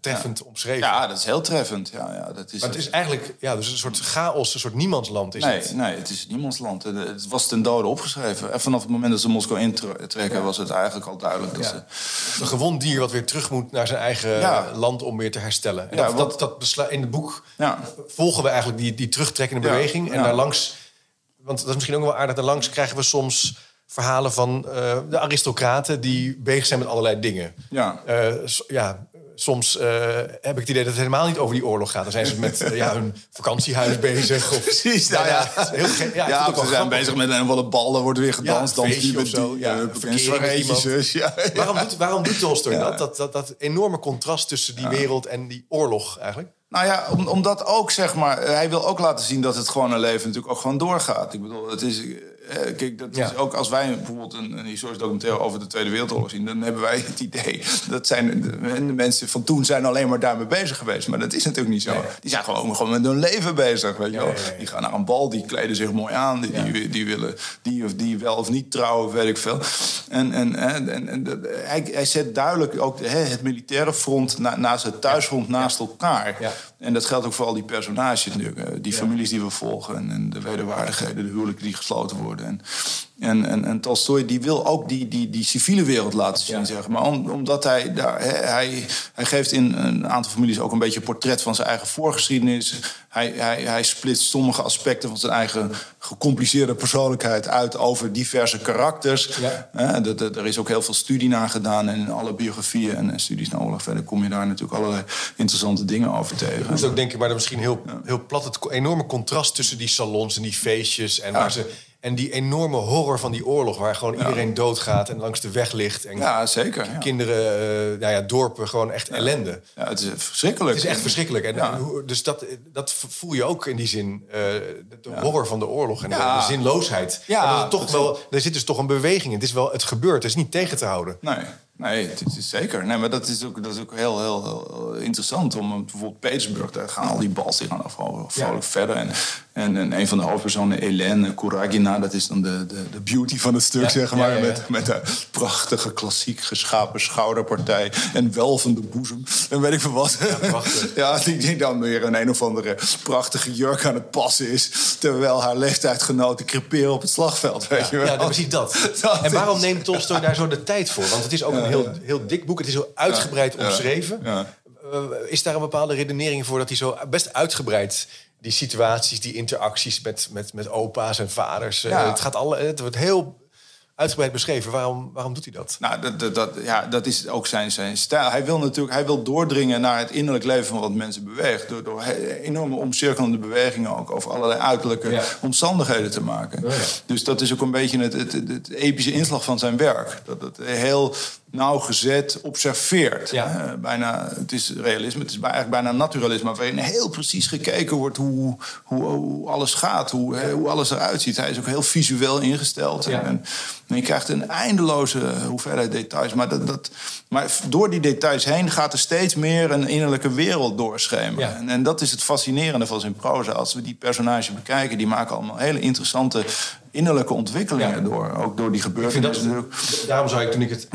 treffend omschreven. Ja, dat is heel treffend. Ja, ja, dat is, maar het is eigenlijk ja, dus een soort chaos, een soort niemandsland is nee, het. Nee, het is niemandsland. Het was ten dode opgeschreven. En vanaf het moment dat ze Moskou intrekken was het eigenlijk al duidelijk. Dat ze... Een gewond dier wat weer terug moet naar zijn eigen land om weer te herstellen. En dat, dat, dat in het boek ja. volgen we eigenlijk die, die terugtrekkende beweging. En daar langs, want dat is misschien ook wel aardig, daar langs krijgen we soms verhalen van uh, de aristocraten die bezig zijn met allerlei dingen. Ja. Uh, ja, soms uh, heb ik het idee dat het helemaal niet over die oorlog gaat. Dan zijn ze met ja, hun vakantiehuis bezig. Of, Precies, nou ja. ja, heel ja, ja ze zijn bezig met een wat bal, er wordt weer gedanst. Ja, dan of zo. Ja, ja, waarom doet, waarom doet Tolstoy dat? Dat, dat? dat enorme contrast tussen die wereld en die oorlog eigenlijk? Nou ja, omdat ook, zeg maar, hij wil ook laten zien dat het gewone leven natuurlijk ook gewoon doorgaat. Ik bedoel, het is eh, kijk, dat is ook als wij bijvoorbeeld een, een historisch documentaire over de Tweede Wereldoorlog zien, dan hebben wij het idee dat zijn de, mensen van toen zijn alleen maar daarmee bezig geweest. Maar dat is natuurlijk niet zo. Die zijn gewoon, gewoon met hun leven bezig. Weet je wel. Die gaan naar een bal, die kleden zich mooi aan, die, die, die, willen die of die wel of niet trouwen, weet ik veel. En, en, en, en hij, hij zet duidelijk ook het militaire front na, naast het thuisfront naast elkaar. En dat geldt ook voor al die personages, die families die we volgen en, en de wederwaardigheden, de huwelijken die gesloten worden. En, En, en, en Tolstoy die wil ook die, die, die civiele wereld laten zien, zeg maar. omdat hij, daar, hij, hij geeft in een aantal families ook een beetje een portret van zijn eigen voorgeschiedenis. Hij, hij, hij splitst sommige aspecten van zijn eigen gecompliceerde persoonlijkheid uit over diverse karakters. Ja. er is ook heel veel studie naar gedaan en in alle biografieën en studies naar oorlog verder kom je daar natuurlijk allerlei interessante dingen over tegen. Is ook denk ik, maar dat misschien heel, heel plat, het enorme contrast tussen die salons en die feestjes en waar ze en die enorme horror van die oorlog, waar gewoon iedereen doodgaat en langs de weg ligt. En ja, zeker. Kinderen, uh, nou ja, dorpen, gewoon echt ellende. Ja, het is verschrikkelijk. Het is echt verschrikkelijk. En, dus dat, dat voel je ook in die zin. Uh, de horror van de oorlog en de, zinloosheid. Ja, dat toch wel, er zit dus toch een beweging in. Het is wel, het gebeurt, het is niet tegen te houden. Nee. Nee, het is zeker. Nee, maar dat is ook, dat is ook heel, heel, heel interessant. Om bijvoorbeeld Petersburg, daar gaan al die bals die gaan vrolijk verder. En, en, en, een van de hoofdpersonen, Hélène Kuragina, dat is dan de, de, de beauty van het stuk, zeg maar. Met, met een prachtige, klassiek geschapen schouderpartij en welvende boezem. En weet ik veel wat. Ja, die, die dan weer een een of andere prachtige jurk aan het passen is. Terwijl haar leeftijdgenoten creperen op het slagveld, weet je wel. Ja, precies dat. en waarom neemt Tolstoy daar zo de tijd voor? Want het is ook een heel, heel dik boek. Het is heel uitgebreid omschreven. Uh, is daar een bepaalde redenering voor dat hij zo best uitgebreid die situaties, die interacties met, met, met opa's en vaders. Uh, het, gaat alle, het wordt heel uitgebreid beschreven. Waarom, waarom doet hij dat? Nou, dat, dat, dat, ja, dat is ook zijn, zijn stijl. Hij wil natuurlijk hij wil doordringen naar het innerlijk leven van wat mensen beweegt. Door, door enorme omcirkelende bewegingen ook over allerlei uiterlijke omstandigheden te maken. Oh, ja. Dus dat is ook een beetje het, het, het, epische inslag van zijn werk. Dat het heel nauwgezet observeert. Ja. bijna, het is realisme, het is eigenlijk bijna naturalisme... waarin heel precies gekeken wordt hoe, hoe, hoe alles gaat, hoe, hoe alles eruit ziet. Hij is ook heel visueel ingesteld. Ja. En, en je krijgt een eindeloze hoeveelheid details. Maar, dat, dat, maar door die details heen gaat er steeds meer een innerlijke wereld doorschemeren. En, en, dat is het fascinerende van zijn proza. Als we die personages bekijken, die maken allemaal hele interessante innerlijke ontwikkelingen door. Ook door die gebeurtenissen. Daarom zou ik toen ik het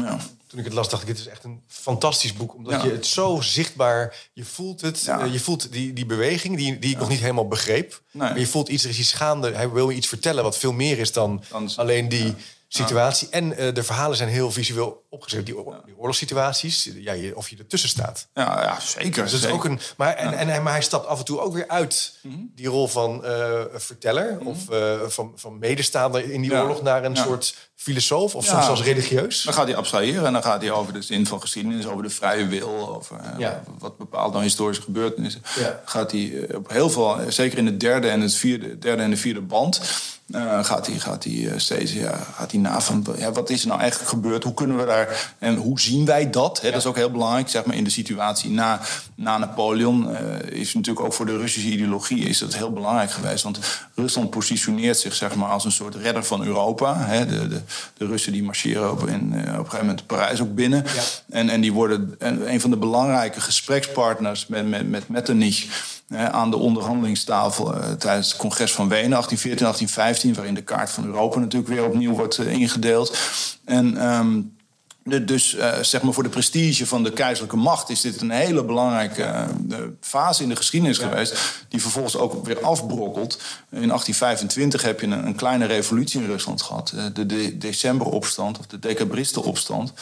toen ik het las, dacht ik, dit is echt een fantastisch boek. Omdat je het zo zichtbaar, je voelt het, eh, je voelt die, die beweging die, die ik nog niet helemaal begreep. Maar je voelt iets, er is iets gaande. Hij wil je iets vertellen wat veel meer is dan, alleen die situatie. En uh, de verhalen zijn heel visueel opgezet. Die, die oorlogssituaties, ja, je, of je ertussen staat. Ja, ja zeker. Dus is ook een, maar, en, en, maar hij stapt af en toe ook weer uit mhm. die rol van uh, verteller... Mhm. of uh, van, van medestaander in die oorlog naar een soort filosoof... of soms zelfs religieus. Dan gaat hij abstraheren en dan gaat hij over de zin van geschiedenis... over de vrije wil, over wat bepaalt dan historische gebeurtenissen. Gaat hij op heel veel, zeker in het derde en het vierde, derde en de vierde band... Uh, gaat hij, gaat hij steeds ja, gaat hij na van ja, wat is er nou eigenlijk gebeurd? Hoe kunnen we daar en hoe zien wij dat? Hè, Dat is ook heel belangrijk, zeg maar, in de situatie na, na Napoleon. Uh, is natuurlijk ook voor de Russische ideologie is dat heel belangrijk geweest. Want Rusland positioneert zich zeg maar, als een soort redder van Europa. Hè. De, de, de Russen die marcheren op, in, uh, op een gegeven moment Parijs ook binnen. En, en die worden een van de belangrijke gesprekspartners met, met, met Metternich aan de onderhandelingstafel uh, tijdens het congres van Wenen 1814, 1815, waarin de kaart van Europa natuurlijk weer opnieuw wordt uh, ingedeeld. En um, dus uh, zeg maar voor de prestige van de keizerlijke macht is dit een hele belangrijke uh, fase in de geschiedenis geweest. Die vervolgens ook weer afbrokkelt. In 1825 heb je een, een kleine revolutie in Rusland gehad. Uh, de, de, decemberopstand of de decabristenopstand.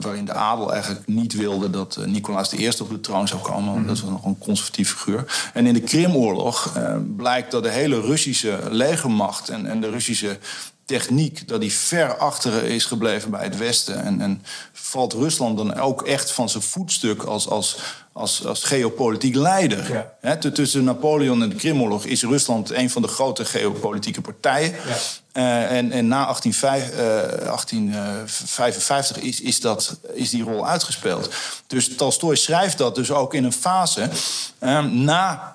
Waarin de adel eigenlijk niet wilde dat Nicolaas I op de troon zou komen. Mm Dat was nog een conservatief figuur. En in de Krimoorlog blijkt dat de hele Russische legermacht en, en de Russische techniek, dat die ver achter is gebleven bij het Westen. En, en valt Rusland dan ook echt van zijn voetstuk als, als, als, als geopolitiek leider. Ja. tussen Napoleon en de Krimoorlog is Rusland een van de grote geopolitieke partijen. Ja. Uh, en, en na 1855 uh, is, is, dat, is die rol uitgespeeld. Dus Tolstoy schrijft dat dus ook in een fase uh, na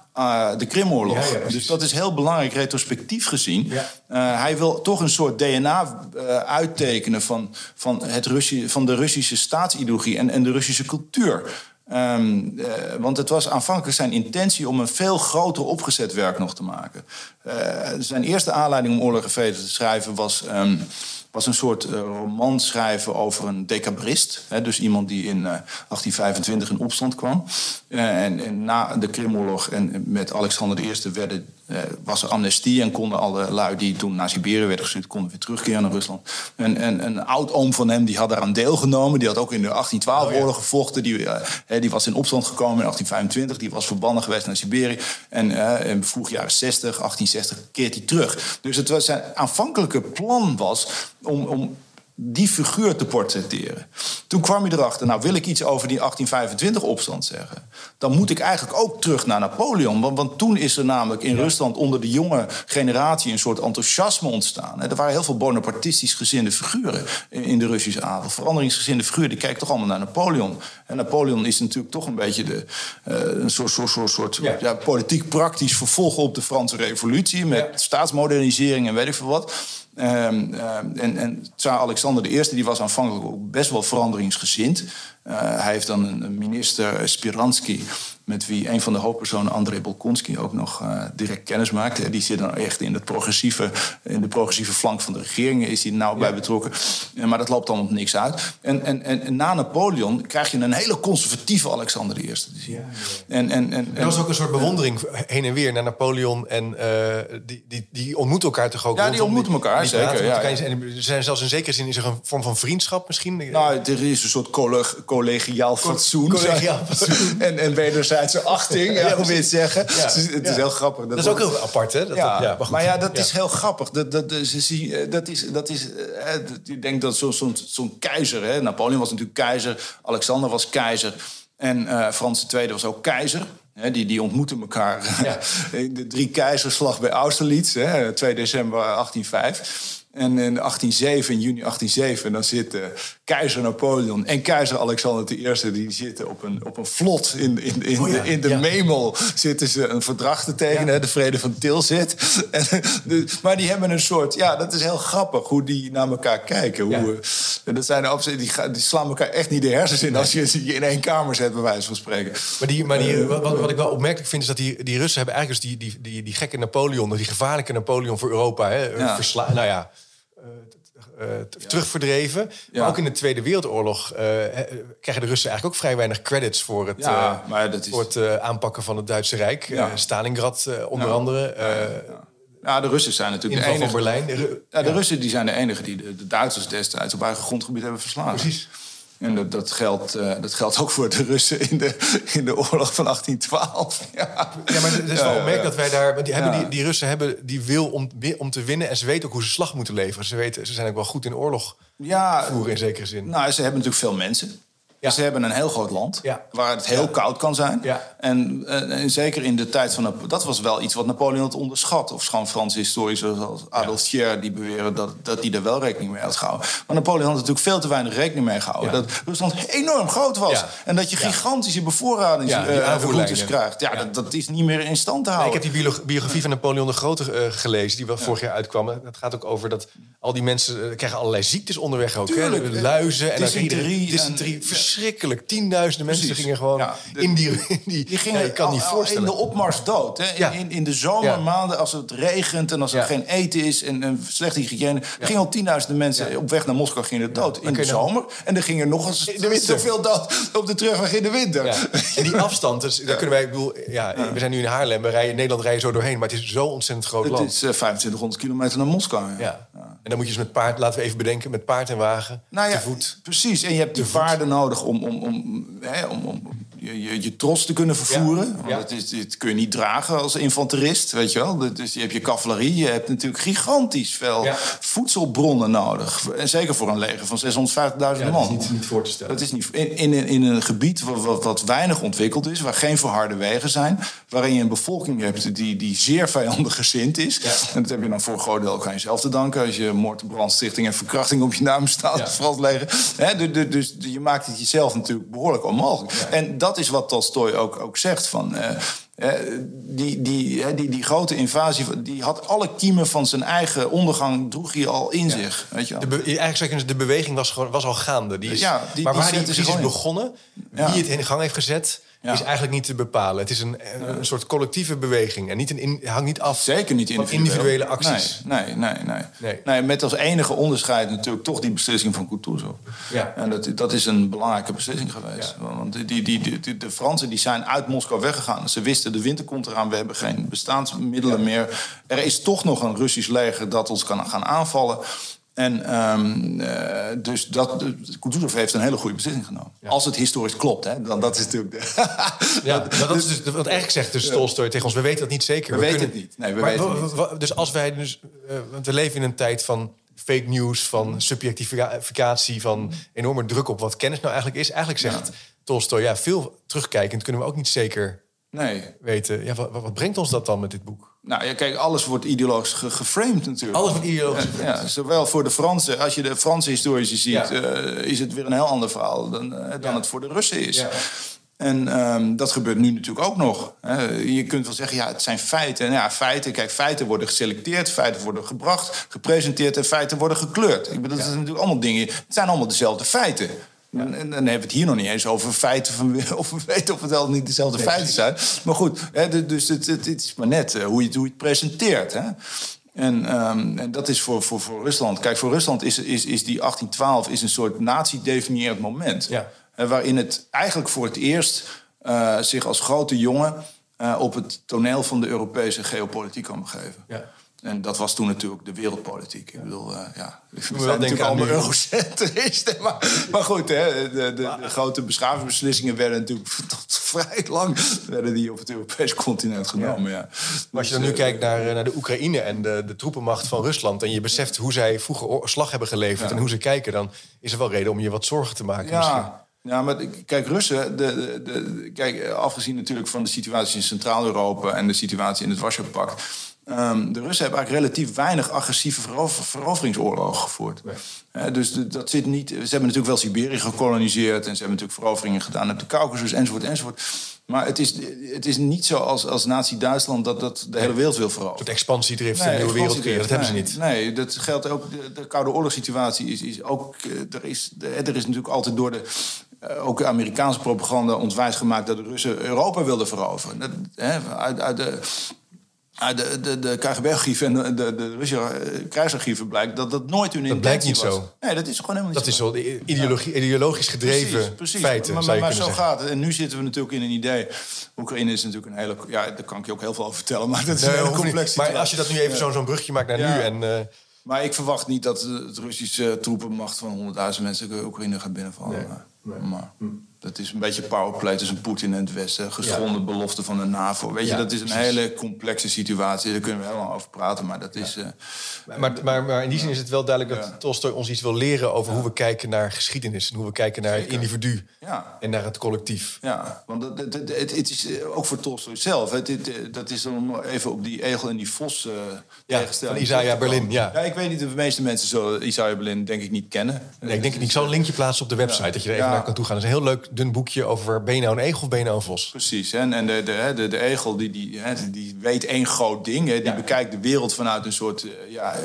de Krimoorlog. dus dat is heel belangrijk retrospectief gezien. Hij wil toch een soort DNA uittekenen van, van, het van de Russische staatsideologie en, en de Russische cultuur. Um, want het was aanvankelijk zijn intentie om een veel groter opgezet werk nog te maken. zijn eerste aanleiding om Oorlog en Vrede te schrijven was. Um, was een soort uh, roman schrijven over een decabrist. Hè, dus iemand die in uh, 1825 in opstand kwam. En, en, na de Krimoorlog en met Alexander I werden was er amnestie en konden alle lui die toen naar Siberië werden gestuurd, konden weer terugkeren naar Rusland. En, en een oud-oom van hem die had daaraan deelgenomen. Die had ook in de 1812-oorlog gevochten. Die, die was in opstand gekomen in 1825. Die was verbannen geweest naar Siberië. En in vroeg jaren 60, 1860, keert hij terug. Dus het was zijn aanvankelijke plan was om, om die figuur te portretteren. Toen kwam je erachter, nou wil ik iets over die 1825-opstand zeggen... dan moet ik eigenlijk ook terug naar Napoleon. Want, want toen is er namelijk in Rusland onder de jonge generatie... een soort enthousiasme ontstaan. Er waren heel veel Bonapartistisch gezinde figuren in de Russische adel. Veranderingsgezinde figuren, die kijken toch allemaal naar Napoleon. En Napoleon is natuurlijk toch een beetje de, uh, een soort, soort, soort, soort ja. politiek praktisch vervolg op de Franse revolutie... met staatsmodernisering en weet ik veel wat... Um, en, en Tsaar Alexander I die was aanvankelijk ook best wel veranderingsgezind. Uh, hij heeft dan een, minister, Spiransky, met wie een van de hoofdpersonen, André Bolkonski, ook nog uh, direct kennis maakte. Die zit dan echt in, het progressieve, in de progressieve flank van de regering, is hij nauw bij betrokken. Maar dat loopt dan op niks uit. En, en, en, na Napoleon krijg je een hele conservatieve Alexander I. Ja, En, en, en, er was ook een soort bewondering heen en weer naar Napoleon. En uh, die, die, die ontmoeten elkaar toch ook? Ja, die ontmoeten elkaar, zeker. Ja. En er zijn zelfs in zekere zin is er een vorm van vriendschap misschien? Nou, er is een soort collegiaal fatsoen. Collegiaal fatsoen. en, en wederzijdse achting, ja, hoe wil je het zeggen. Ja. Het is heel grappig. Dat, dat is ook heel apart, hè? Dat ja, maar, ja, dat is heel grappig. Dat, dat, ze dat is... Dat is ik denk dat zo'n zo, zo keizer... Hè, Napoleon was natuurlijk keizer. Alexander was keizer. En uh, Frans II was ook keizer. He, die, die ontmoeten elkaar ja. in de drie keizerslag bij Austerlitz, hè, 2 december 1805. En in 1807, in juni 1807, dan zitten keizer Napoleon en keizer Alexander I... die zitten op een, op een vlot in, in, in, oh de, in de Memel... zitten ze een verdrag te tekenen, de vrede van Tilsit. En, de, maar die hebben een soort... Ja, dat is heel grappig hoe die naar elkaar kijken. Hoe, dat zijn de, die, die slaan elkaar echt niet de hersens in... als je ze in één kamer zet, bij wijze van spreken. Maar, die, maar die, wat, wat ik wel opmerkelijk vind... is dat die, die Russen hebben eigenlijk dus die, die, die, die gekke Napoleon... die gevaarlijke Napoleon voor Europa... Hè, nou ja uh, terugverdreven. Maar ook in de Tweede Wereldoorlog uh, krijgen de Russen eigenlijk ook vrij weinig credits voor het, ja, maar dat is... voor het aanpakken van het Duitse Rijk. Stalingrad onder andere. Ja, de Russen zijn natuurlijk de enige. Van Berlijn. De, ja, de Russen die zijn de enige die de, de Duitsers destijds op eigen grondgebied hebben verslagen. Precies. En dat, dat, geldt, uh, dat geldt ook voor de Russen in de, in de oorlog van 1812. Ja, ja maar het is wel opmerkelijk dat wij daar... Die, hebben die, die Russen hebben die wil om, om te winnen... en ze weten ook hoe ze slag moeten leveren. Ze, weten, ze zijn ook wel goed in oorlog ja, voeren in zekere zin. Nou, ze hebben natuurlijk veel mensen. Ja. Ze hebben een heel groot land waar het heel koud kan zijn. En, en, en, zeker in de tijd van... Dat was wel iets wat Napoleon had onderschat. Of schoon Franse historici zoals Adolf Thiers... die beweren dat, dat die er wel rekening mee had gehouden. Maar Napoleon had natuurlijk veel te weinig rekening mee gehouden. Dat Rusland enorm groot was. En dat je gigantische bevoorradingsroutes uh, krijgt. Ja, dat, dat, is niet meer in stand te houden. ik heb die biografie van Napoleon de Grote uh, gelezen... die wel vorig jaar uitkwam. Het gaat ook over dat al die mensen... Uh, krijgen allerlei ziektes onderweg ook. Tuurlijk, hè? Luizen en dysenterie. dysenterie verschrikkelijk. Tienduizenden mensen gingen gewoon in die... In die, die gingen ja, kan niet voorstellen. in de opmars dood. Hè? In, in, de zomermaanden, als het regent en als er geen eten is... en, en slechte hygiëne, gingen al tienduizenden mensen op weg naar Moskou gingen dood. In de zomer. En dan ging er nog eens de zoveel dood op de terugweg in de winter. En die afstand, dus, daar kunnen wij... Ik bedoel, ja, We zijn nu in Haarlem, we rijden, in Nederland rijden zo doorheen... maar het is zo ontzettend groot land. Het is uh, eh, 2500 kilometer naar Moskou. Ja. En dan moet je dus met paard, laten we even bedenken... met paard en wagen, nou te voet. Precies, en je hebt de vaarden nodig om, om, om, hè, om, om je, je, je tros te kunnen vervoeren. Ja, Dat, is, dat kun je niet dragen als infanterist, weet je wel. Dus je hebt je cavalerie, je hebt natuurlijk gigantisch veel voedselbronnen nodig. En zeker voor een leger van 650.000 man. Dat is niet, niet, voor te stellen. Dat is niet, in, in, in een gebied wat, wat, weinig ontwikkeld is, waar geen verharde wegen zijn, waarin je een bevolking hebt die, die zeer vijandig gezind is. En dat heb je dan voor een groot deel ook aan jezelf te danken. Als je moord, brandstichting en verkrachting op je naam staat. Frans leger. dus, dus je maakt het jezelf natuurlijk behoorlijk onmogelijk. En dat is wat Tolstoy ook, ook zegt. Van, uh, die, die, die, die grote invasie, die had alle kiemen van zijn eigen ondergang, droeg hij al in zich. Weet je wel. De eigenlijk de beweging was, was al gaande. Die is, ja, die, maar waar die, precies is begonnen, wie het in gang heeft gezet is eigenlijk niet te bepalen. Het is een, een soort collectieve beweging en niet een in, hangt niet af Zeker niet van individuele acties. Nee, nee, nee, nee, nee. nee. Met als enige onderscheid natuurlijk toch die beslissing van Kutuzov. Ja. En dat, dat is een belangrijke beslissing geweest. Want die, die, die, de Fransen die zijn uit Moskou weggegaan. Ze wisten, de winter komt eraan, we hebben geen bestaansmiddelen meer. Er is toch nog een Russisch leger dat ons kan gaan aanvallen. En um, uh, dus dat, Kutuzov heeft een hele goede beslissing genomen. Als het historisch klopt, hè, dan dat is natuurlijk. De ja, dat is dus wat eigenlijk zegt dus Tolstoy tegen ons. We weten dat niet zeker. We, we weten kunnen, het niet. Nee, we weten niet. Dus als wij dus, uh, want we leven in een tijd van fake news, van subjectificatie, van enorme druk op wat kennis nou eigenlijk is. Eigenlijk zegt ja. Tolstoy, ja, veel terugkijkend kunnen we ook niet zeker nee. weten. Ja, wat, wat brengt ons dat dan met dit boek? Nou ja, kijk, alles wordt ideologisch geframed natuurlijk. Alles wordt ideologisch ja, Zowel voor de Fransen, als je de Franse historici ziet, ja. uh, is het weer een heel ander verhaal dan, uh, dan het voor de Russen is. En um, dat gebeurt nu natuurlijk ook nog. Je kunt wel zeggen, ja, het zijn feiten. En ja, feiten, kijk, feiten worden geselecteerd, feiten worden gebracht, gepresenteerd en feiten worden gekleurd. Ik bedoel, dat zijn natuurlijk allemaal dingen. Het zijn allemaal dezelfde feiten. En, en, dan hebben we het hier nog niet eens over feiten van of we weten of het wel niet dezelfde feiten zijn. Maar goed, hè, dus het, het, het, is maar net uh, hoe, je, hoe je het presenteert. Hè. En, um, en, dat is voor, voor, voor Rusland. Kijk, voor Rusland is, is, is die 1812 is een soort nazi-definierend moment. Ja. Hè, waarin het eigenlijk voor het eerst uh, zich als grote jongen uh, op het toneel van de Europese geopolitiek kan begeven. Ja. En dat was toen natuurlijk de wereldpolitiek. Ik bedoel, uh, ja, we zijn natuurlijk allemaal eurocentristen. Maar, maar goed, hè, de, de, de, grote beschavingsbeslissingen werden natuurlijk tot vrij lang werden die op het Europese continent genomen. Ja. ja. Maar als je dan nu dus, uh, kijkt naar, naar de Oekraïne en de, de troepenmacht van Rusland... en je beseft hoe zij vroeger slag hebben geleverd ja. en hoe ze kijken... dan is er wel reden om je wat zorgen te maken ja. misschien. Ja, maar kijk, Russen, de, de, de, kijk, afgezien natuurlijk van de situatie in Centraal-Europa en de situatie in het Warschau-pact, Um, de Russen hebben eigenlijk relatief weinig agressieve verover, veroveringsoorlogen gevoerd. Nee. Uh, dus dat zit niet. Ze hebben natuurlijk wel Siberië gekoloniseerd en ze hebben natuurlijk veroveringen gedaan op de Caucasus enzovoort enzovoort. Maar het is, het is niet zo als, als Nazi-Duitsland dat, dat de hele wereld wil veroveren. Het expansiedrift nee, in de nieuwe wereld creëren, dat nee, hebben ze niet. Nee, dat geldt ook. De, de Koude Oorlogssituatie is, is ook. Eh, er is, er is natuurlijk altijd door de uh, ook Amerikaanse propaganda ontwijs gemaakt dat de Russen Europa wilden veroveren. Dat, hè, uit, uit de Ah, de, de, de KGB-archieven en de, de, de Russische eh, krijgsarchieven blijkt dat dat nooit hun dat blijkt niet was. zo. Nee, dat is gewoon helemaal niet dat zo. Dat is zo ideologie, ideologisch gedreven precies, precies. feiten, maar, maar, maar zo zeggen. gaat het. En nu zitten we natuurlijk in een idee. Oekraïne is natuurlijk een hele... Ja, daar kan ik je ook heel veel over vertellen, maar dat is nee, een hele complex Maar als je dat nu even ja. zo'n brugje maakt naar ja. nu en... Uh, maar ik verwacht niet dat het Russische troepenmacht van 100.000 mensen Oekraïne gaat binnenvallen. Nee. Nee. Maar, hm. Dat is een beetje powerplay tussen Poetin en het Westen. Geschonden ja. belofte van de NAVO. Weet je, dat is een precies. hele complexe situatie. Daar kunnen we helemaal over praten. Maar dat is. Ja. Uh, maar, maar, maar, in die zin is het wel duidelijk dat Tolstoy ons iets wil leren over hoe we kijken naar geschiedenis. En hoe we kijken naar Zeker. het individu. En naar het collectief. Ja, want het, het, het, het is eh, ook voor Tolstoy zelf. dat is dan even op die egel en die vos uh, ja, Van Isaiah Berlin. Ja. ik weet niet of de meeste mensen zo Isaiah Berlin denk ik niet kennen. Nee, ik denk niet. Ik zal een linkje plaatsen op de website. Dat je er even naar kan toe gaan. Dat is een heel leuk dun boekje over ben je nou een egel of ben je nou een vos? Precies. En, en de, de, de, de egel die, die, die weet één groot ding. Hè. Die ja. bekijkt de wereld vanuit een soort ja,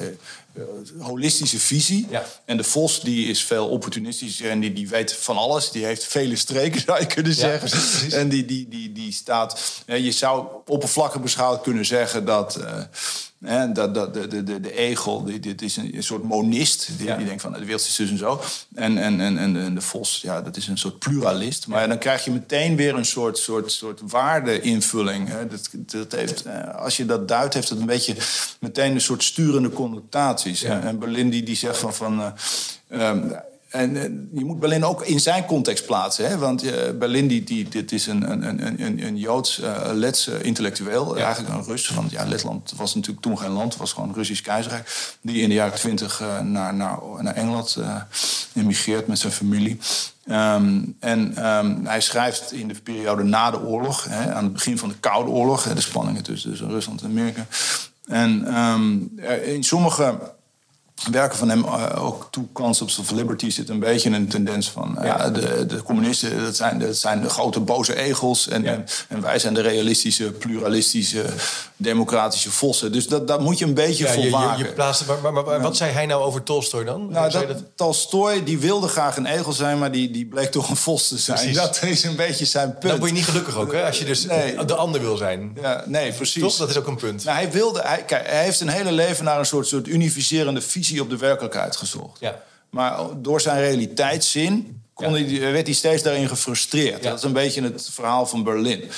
uh, holistische visie. Ja. En de vos die is veel opportunistischer en die, die weet van alles. Die heeft vele streken, zou je kunnen zeggen. Ja, precies, precies. En die, die, die, die staat... je zou oppervlakkig beschouwd kunnen zeggen dat... Uh, en dat, dat, de, de, de egel, die, dit is een, een soort monist. Die, ja. die denkt van de wereld is dus en zo. En, en, en, en de vos, ja, dat is een soort pluralist. Maar ja. dan krijg je meteen weer een soort, soort, soort waardeinvulling. Hè. Dat, dat heeft, als je dat duidt, heeft het een beetje meteen een soort sturende connotaties. Ja. En Berlin die, die zegt van... van uh, um, en, en je moet Berlin ook in zijn context plaatsen. Hè? Want uh, Berlin, die, die, dit is een, een, een, een Joods, uh, Lets uh, intellectueel. Ja. Eigenlijk een Rus. Want ja, Letland was natuurlijk toen geen land. Het was gewoon een Russisch keizerrijk. Die in de jaren twintig naar, naar, naar Engeland emigreert met zijn familie. Um, en um, hij schrijft in de periode na de oorlog, hè, aan het begin van de Koude Oorlog, hè, de spanningen tussen, tussen Rusland en Amerika. En um, in sommige werken van hem, uh, ook Two Concepts of Liberty, zit een beetje in een tendens van... Ja. de, de communisten, dat zijn, dat zijn de grote boze egels. En, en, en, wij zijn de realistische, pluralistische, democratische vossen. Dus dat, dat moet je een beetje voor je, je, plaatst, maar, maar, maar wat zei hij nou over Tolstoy dan? Nou, dat, dat... Tolstoy die wilde graag een egel zijn, maar die, die bleek toch een vos te zijn. Precies. Dat is een beetje zijn punt. Dan word je niet gelukkig ook, hè? Als je dus de ander wil zijn. Ja, nee, precies. Toch? Dat is ook een punt. Nou, hij, wilde, hij, kijk, hij heeft een hele leven naar een soort, soort unificerende visie op de werkelijkheid gezocht. Ja. Maar door zijn realiteitszin kon hij, werd hij steeds daarin gefrustreerd. Dat is een beetje het verhaal van Berlin.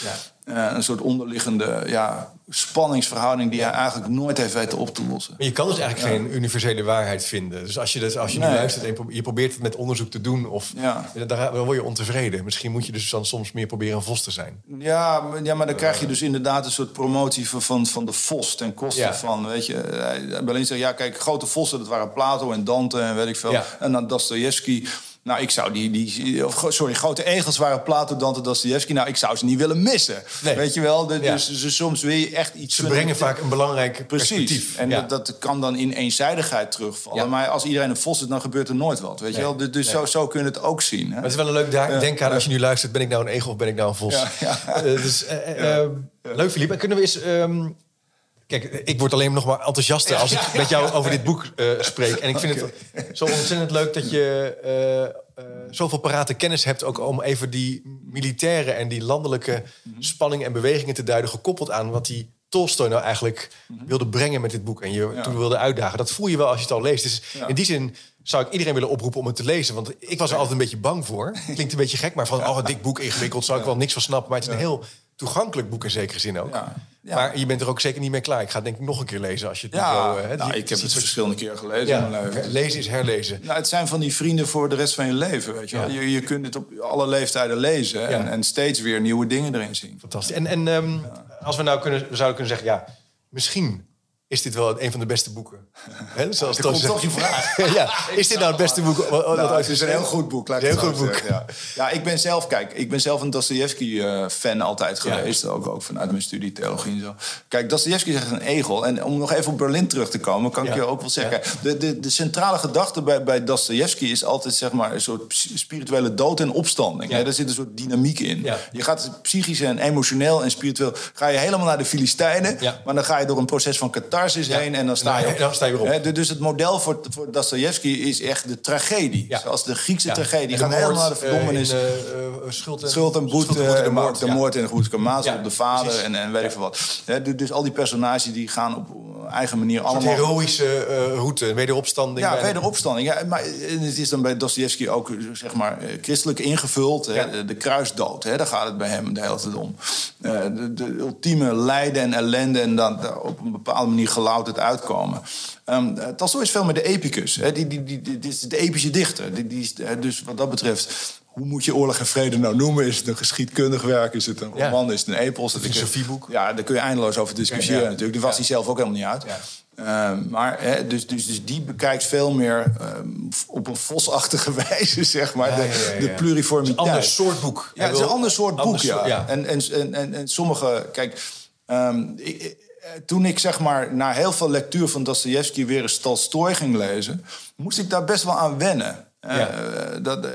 Uh, een soort onderliggende ja, spanningsverhouding die hij eigenlijk nooit heeft weten op te lossen. Maar je kan dus eigenlijk geen universele waarheid vinden. Dus als je, dus, als je nu luistert en je probeert het met onderzoek te doen, of, ja. dan word je ontevreden. Misschien moet je dus dan soms meer proberen een vos te zijn. Ja, maar, ja, maar dan krijg je dus inderdaad een soort promotie van, van de vos ten koste van, weet je. Berlin zegt, ja kijk, grote vossen, dat waren Plato en Dante en weet ik veel. En dan Dostoevsky. Nou, ik zou die, die sorry, grote egels waren Plato, Dante, Dostoevsky. Nou, ik zou ze niet willen missen. Weet je wel? dus, dus, soms wil je echt iets... Ze brengen vaak een belangrijk Precies. perspectief. En dat, dat, kan dan in eenzijdigheid terugvallen. Maar als iedereen een vos is, dan gebeurt er nooit wat. Weet je wel? Dus, dus zo, zo kun je het ook zien. Hè? het is wel een leuk denk aan als je nu luistert... ben ik nou een egel of ben ik nou een vos? Uh, dus, uh, leuk, Philippe. Kunnen we eens... Um, Kijk, ik word alleen nog maar enthousiaster als ik met jou over dit boek uh, spreek. En ik vind het zo ontzettend leuk dat je uh, uh, zoveel parate kennis hebt... ook om even die militaire en die landelijke mhm. spanning en bewegingen te duiden... gekoppeld aan wat die Tolstoy nou eigenlijk mhm. wilde brengen met dit boek... en je toen wilde uitdagen. Dat voel je wel als je het al leest. Dus in die zin zou ik iedereen willen oproepen om het te lezen. Want ik was er altijd een beetje bang voor. Klinkt een beetje gek, maar van... oh, een dik boek, ingewikkeld, zou ik wel niks van snappen. Maar het is een heel toegankelijk boek in zekere zin ook. Ja. Maar je bent er ook zeker niet mee klaar. Ik ga het denk ik nog een keer lezen als je het ja, niet wil. nou, ik heb het verschillende keren gelezen. lezen is herlezen. Nou, het zijn van die vrienden voor de rest van je leven. Weet je, wel. je, je kunt het op alle leeftijden lezen en, en, steeds weer nieuwe dingen erin zien. Fantastisch. En, en um, als we nou kunnen, zouden kunnen zeggen, ja, misschien is dit wel een van de beste boeken? He, zoals ja, komt toch je vraag. ja. Is dit nou het beste boek? Wat, nou, het is een heel goed boek. Laat heel goed boek. Ja. ja. ik ben zelf, kijk, ik ben zelf een Dostoevsky-fan altijd geweest. Ook, ook vanuit mijn studie theologie en zo. Kijk, Dostoevsky zegt een egel. En om nog even op Berlin terug te komen, kan ik je ook wel zeggen. De, de, de centrale gedachte bij, bij Dostoevsky is altijd zeg maar een soort spirituele dood en opstanding. Ja. Daar zit een soort dynamiek in. Je gaat psychisch en emotioneel en spiritueel ga je helemaal naar de Filistijnen. Maar dan ga je door een proces van catharsis catharsis heen en dan sta je, op. Dan sta je weer op. dus het model voor, voor Dostoevsky is echt de tragedie. Zoals de Griekse tragedie. Die gaan helemaal naar de verdommenis. Uh, schuld, en, schuld en boete, de, moord, de moord en de goed op de vader en, en weet ik veel wat. dus al die personages die gaan op eigen manier allemaal... Een heroïsche uh, route, wederopstanding. Ja, wederopstanding. Ja, maar het is dan bij Dostoevsky ook zeg maar, christelijk ingevuld. Hè, de, kruisdood, hè, daar gaat het bij hem de hele tijd om. Uh, de, de, ultieme lijden en ellende en dan op een bepaalde manier gelouterd uitkomen. Um, Tolstoy is veel met de epicus. Hè? Die, die, die, die, is de epische dichter. Die, die is, dus wat dat betreft, hoe moet je oorlog en vrede nou noemen? Is het een geschiedkundig werk? Is het een roman? Is het een epos? Een filosofieboek? Ja, daar kun je eindeloos over discussiëren natuurlijk. Daar was hij zelf ook helemaal niet uit. Um, maar hè, dus, dus, dus die bekijkt veel meer um, op een vosachtige wijze, zeg maar, de, de pluriformiteit. Het is een ander soort boek. Ja, het is een ander soort boek, ja. En, en, en, en, sommige, kijk, um, ik, eh, toen ik zeg maar na heel veel lectuur van Dostoevsky weer eens Tolstoy ging lezen, moest ik daar best wel aan wennen. Ja. Uh, dat, uh,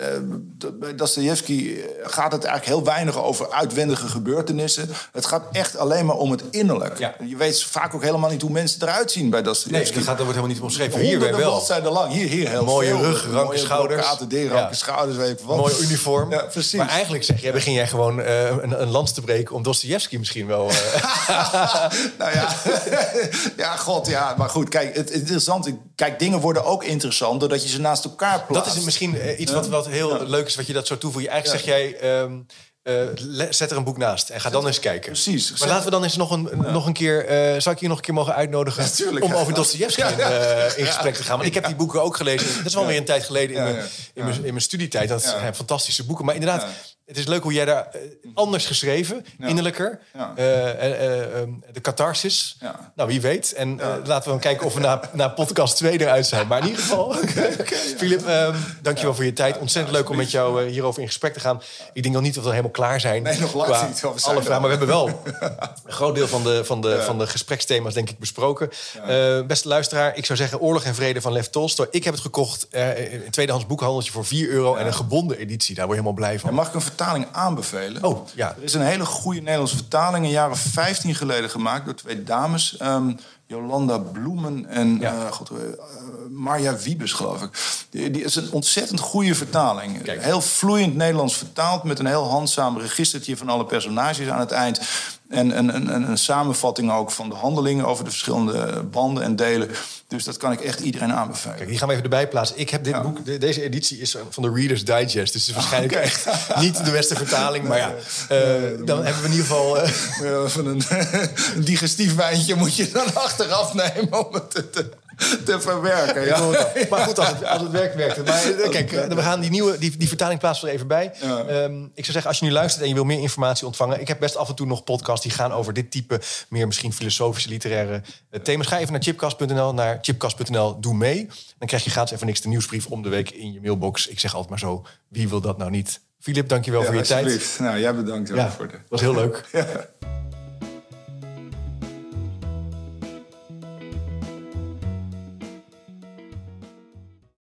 dat, bij Dostoevsky gaat het eigenlijk heel weinig over uitwendige gebeurtenissen. Het gaat echt alleen maar om het innerlijk. Ja. Je weet vaak ook helemaal niet hoe mensen eruit zien bij Dostoevsky. Nee, dat, gaat, wordt helemaal niet omschreven. Hier weer wel. zijn er lang. Hier, hier heel mooie veel. rug, ranke schouders. Mooie ranke schouders. Weet wat. Mooi uniform. Ja, precies. Maar eigenlijk zeg je, begin jij gewoon uh, een, een lans te breken om Dostoevsky misschien wel... nou ja. ja, god ja. Maar goed, kijk, het, het interessante... Kijk, dingen worden ook interessant doordat je ze naast elkaar plaatst is misschien eh, iets wat, wat heel leuk is, wat je dat zo toevoegt. Eigenlijk zeg jij, um, uh, zet er een boek naast en ga dan eens kijken. Precies. Maar laten we dan eens nog een, nog een keer... Uh, zou ik je nog een keer mogen uitnodigen om over Dostoevsky in, uh, in gesprek te gaan? Want ik heb die boeken ook gelezen. Dat is wel weer een tijd geleden in, mijn, in, mijn, in mijn studietijd. Dat zijn fantastische boeken. Maar inderdaad, het is leuk hoe jij daar eh, anders geschreven, innerlijker. Eh, eh, ehm, de catharsis. Nou, wie weet. En laten we dan kijken of we na, na podcast 2 eruit zijn. Maar in ieder geval, Filip, um, dankjewel voor je tijd. Ontzettend leuk om met jou hierover in gesprek te gaan. Ik denk nog niet dat we helemaal klaar zijn. Nee, nog lang niet. Alle vragen, maar we hebben wel een groot deel van de, van de, van de gespreksthema's, denk ik, besproken. beste luisteraar, ik zou zeggen Oorlog en Vrede van Lev Tolstoy. Ik heb het gekocht in een tweedehands boekhandeltje voor 4 euro en een gebonden editie. Daar word je helemaal blij van. mag ik een vertaling aanbevelen. Oh, ja. Er is een hele goede Nederlandse vertaling... een jaren 15 geleden gemaakt door twee dames... Um, Jolanda Bloemen en ja. uh, God, uh, Marja Wiebes, geloof ik. Die, die, is een ontzettend goede vertaling. Kijk. Heel vloeiend Nederlands vertaald... met een heel handzaam registertje van alle personages aan het eind. En een, een, een, samenvatting ook van de handelingen over de verschillende banden en delen. Dus dat kan ik echt iedereen aanbevelen. Kijk, die gaan we even erbij plaatsen. Ik heb dit boek, deze editie is van de Reader's Digest. Dus het is waarschijnlijk echt niet de beste vertaling. Maar ja, uh, dan hebben we in ieder geval... Even een, digestief wijntje moet je dan achteraf nemen om het te te verwerken. Ja. Maar goed, als het, als het werkt, werkt het. Maar eh, kijk, we gaan die nieuwe die, die vertaling plaatsen er even bij. Um, ik zou zeggen, als je nu luistert en je wil meer informatie ontvangen... ik heb best af en toe nog podcasts die gaan over dit type... meer misschien filosofische, literaire uh, thema's. Ga even naar chipcast.nl, naar chipcast.nl, doe mee. Dan krijg je gratis even niks de nieuwsbrief om de week in je mailbox. Ik zeg altijd maar zo, wie wil dat nou niet? Filip, dankjewel ja, voor je tijd. Nou, jij bedankt ja, voor de... was heel leuk.